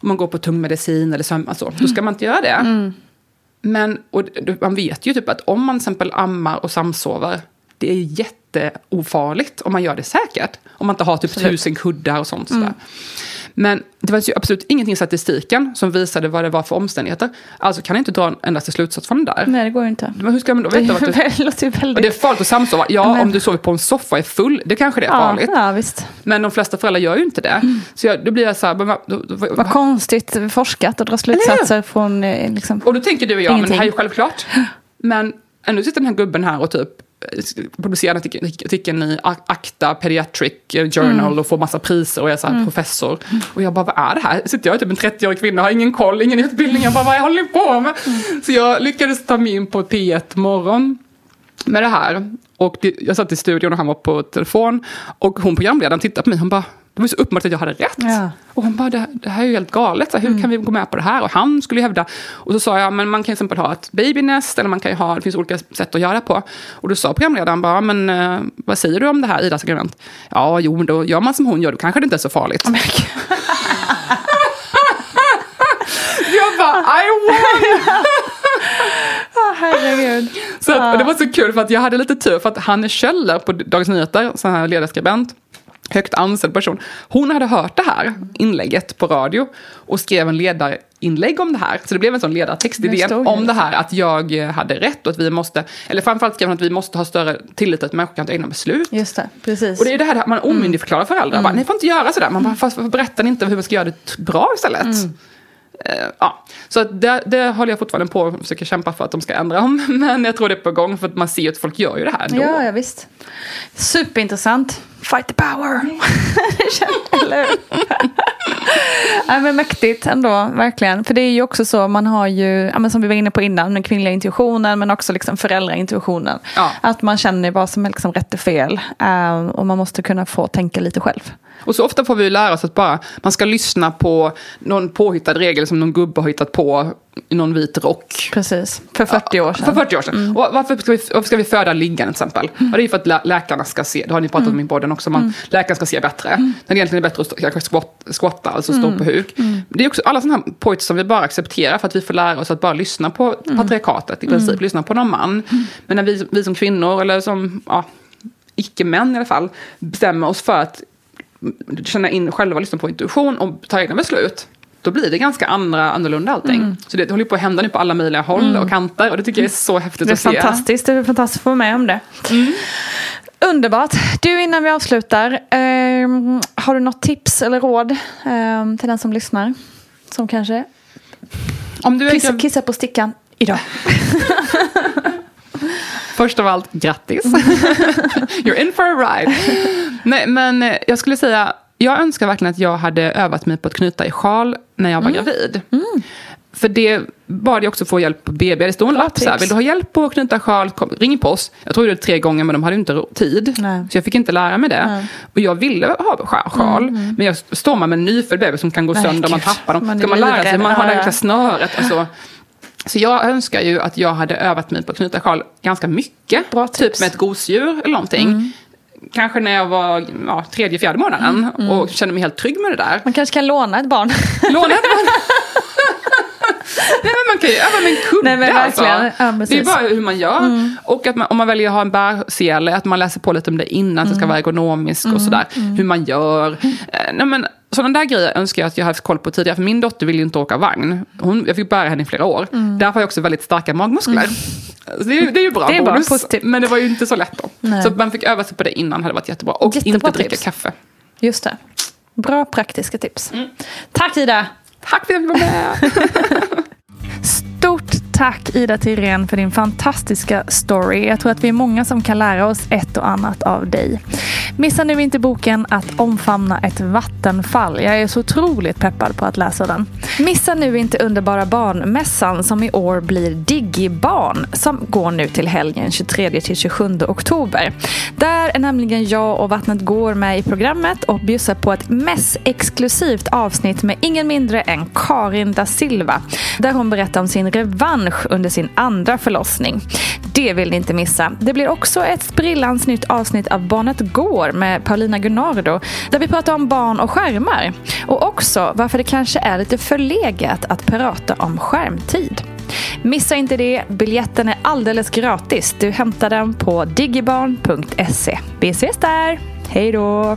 Om man går på tung medicin eller sömn, alltså, då ska man inte göra det. Mm. Men och man vet ju typ att om man till exempel ammar och samsover, det är jätteofarligt om man gör det säkert. Om man inte har typ Absolut. tusen kuddar och sånt. Mm. Men det fanns ju absolut ingenting i statistiken som visade vad det var för omständigheter. Alltså kan jag inte dra en endaste slutsats från det där. Nej, det går ju inte. Men hur ska man då veta [LAUGHS] vad det Det låter väldigt... och det är farligt att samsova. Ja, Men- om du sover på en soffa och är full, det kanske det är ja, farligt. ja, visst. Men de flesta föräldrar gör ju inte det. Så jag, då blir jag så här, vad- vad- Vad konstigt forskat och dra slutsatser från... eh, Liksom. Och då tänker du och jag, men det här är ju Ingenting. självklart. Men ändå sitter den här gubben här och typ en artikel- artikeln i Acta Pediatric Journal Mm. och får massa priser och är så Mm. professor. Och jag bara, vad är det här? Sitter jag typ en 30-årig kvinna, har ingen koll, ingen utbildning, jag bara, vad håller ni på med? Mm. Så jag lyckades ta mig in på P1 morgon med det här. Och det, jag satt i studion och han var på telefon. Och hon programledaren tittade på mig, hon bara, det var så uppenbart att jag hade rätt. Ja. Och hon bara, det, det här är ju helt galet, så hur kan vi gå med på det här? Och han skulle ju hävda, och så sa jag, men man kan till exempel ha ett babynest, eller man kan ju ha, det finns olika sätt att göra på. Och då sa programledaren bara, men eh, vad säger du om det här, Idas argument? Ja, jo, då gör man som hon gör, då kanske det inte är så farligt. [LAUGHS] jag bara, I won! Herregud. Så att, det var så kul för att jag hade lite tur för att Hanne Kjöller på Dagens Nyheter, sån här ledarskribent, högt ansedd person. Hon hade hört det här inlägget på radio och skrev en ledarinlägg om det här. Så det blev en sån ledartext i DN om det här att jag hade rätt och att vi måste, eller framförallt skrev hon att vi måste ha större tillit till att människor kan ta egna beslut. Just det, precis. Och det är det här att man omyndigförklarar föräldrar. Mm. Bara, Ni får inte göra sådär. Man bara, fast berättar ni inte hur man ska göra det bra istället? Mm. Eh, ja. Så det, det håller jag fortfarande på att försöka kämpa för att de ska ändra om. [LAUGHS] Men jag tror det är på gång för att man ser ju att folk gör ju det här ändå. Ja, ja visst. Superintressant. Fight the power. [LAUGHS] Eller hur? [LAUGHS] Nej, men mäktigt ändå, verkligen. För det är ju också så, man har ju, ja, men som vi var inne på innan, den kvinnliga intuitionen men också liksom föräldraintuitionen. Ja. Att man känner vad som är liksom rätt och fel. eh, och man måste kunna få tänka lite själv. Och så ofta får vi ju lära oss att bara man ska lyssna på någon påhittad regel som någon gubbe har hittat på i någon vit rock. Precis, för 40 år sedan. För 40 år sedan. Och varför ska, vi, varför ska vi föda liggande till exempel? Och det är för att lä läkarna ska se, det har ni pratat om i podden också, man, läkaren ska se bättre. När det egentligen är bättre att kanske squat, squatta, alltså stå på huk. Det är också alla sådana här pojtar som vi bara accepterar för att vi får lära oss att bara lyssna på patriarkatet i princip, lyssna på någon man. Men när vi, vi som kvinnor, eller som ja, icke-män i alla fall, bestämmer oss för att känna in själva, lyssna på intuition och ta egna beslut. Då blir det ganska andra, annorlunda allting. Så det håller på att hända nu på alla möjliga håll och kanter. Och det tycker jag är så häftigt Det är att se. fantastiskt, det är fantastiskt att få vara med om det. Underbart. Du, innan vi avslutar, ehm, har du något tips eller råd ehm, till den som lyssnar? Som kanske Om du är grav- kissar på stickan idag. [LAUGHS] Först av allt, grattis. [LAUGHS] You're in for a ride. Nej, men eh, jag skulle säga, jag önskar verkligen att jag hade övat mig på att knyta i sjal när jag var gravid. För det bad jag också få hjälp på BB. Det stod en lapp så här, vill du ha hjälp på att knyta sjal, kom, ring på oss. Jag tror det tre gånger men de hade inte tid. Nej. Så jag fick inte lära mig det. Och jag ville ha sja- sjal. Men jag står man med en nyfödd bebis som kan gå Nej, sönder, man gud. tappar dem. Man Ska man lära sig, man har det här snöret. Alltså. Så jag önskar ju att jag hade övat mig på att knyta sjal ganska mycket. Bra typ med ett gosedjur eller någonting. Kanske när jag var ja, tredje, fjärde månaden och kände mig helt trygg med det där. Man kanske kan låna ett barn. Låna ett barn. [LAUGHS] Nej, men man kan ju öva med en kudde Nej, men verkligen. alltså. Ja, Det är bara hur man gör. Och att man, om man väljer att ha en bärsele, att man läser på lite om det innan, att det ska vara ergonomiskt och sådär. Hur man gör. Eh, Nej, men, sådana där grejer önskar jag att jag hade haft koll på tidigare. För min dotter vill ju inte åka vagn. Hon, jag fick bära henne i flera år. Därför har jag också väldigt starka magmuskler. Så det, är, det är ju bra Det är bonus. positivt. men det var ju inte så lätt då. Nej. Så man fick öva sig på det innan hade varit jättebra. Och Jättebra inte dricka tips. kaffe. Just det. Bra praktiska tips. Tack Ida! Tack för att fick vara med. [LAUGHS] Stort tack Ida Tirén för din fantastiska story. Jag tror att vi är många som kan lära oss ett och annat av dig. Missa nu inte boken Att omfamna ett vattenfall. Jag är så otroligt peppad på att läsa den. Missa nu inte Underbara barnmässan som i år blir Digibarn som går nu till helgen 23-27 oktober. Där är nämligen jag och Vattnet går med i programmet och bjussar på ett mässexklusivt avsnitt med ingen mindre än Karin da Silva. Där hon berättar om sin revansch under sin andra förlossning. Det vill ni inte missa. Det blir också ett sprillans nytt avsnitt av Barnet går med Paulina Gunnardo där vi pratar om barn och skärmar. Och också varför det kanske är lite förlegat att prata om skärmtid. Missa inte det, biljetten är alldeles gratis. Du hämtar den på digibarn.se. Vi ses där! Hej då!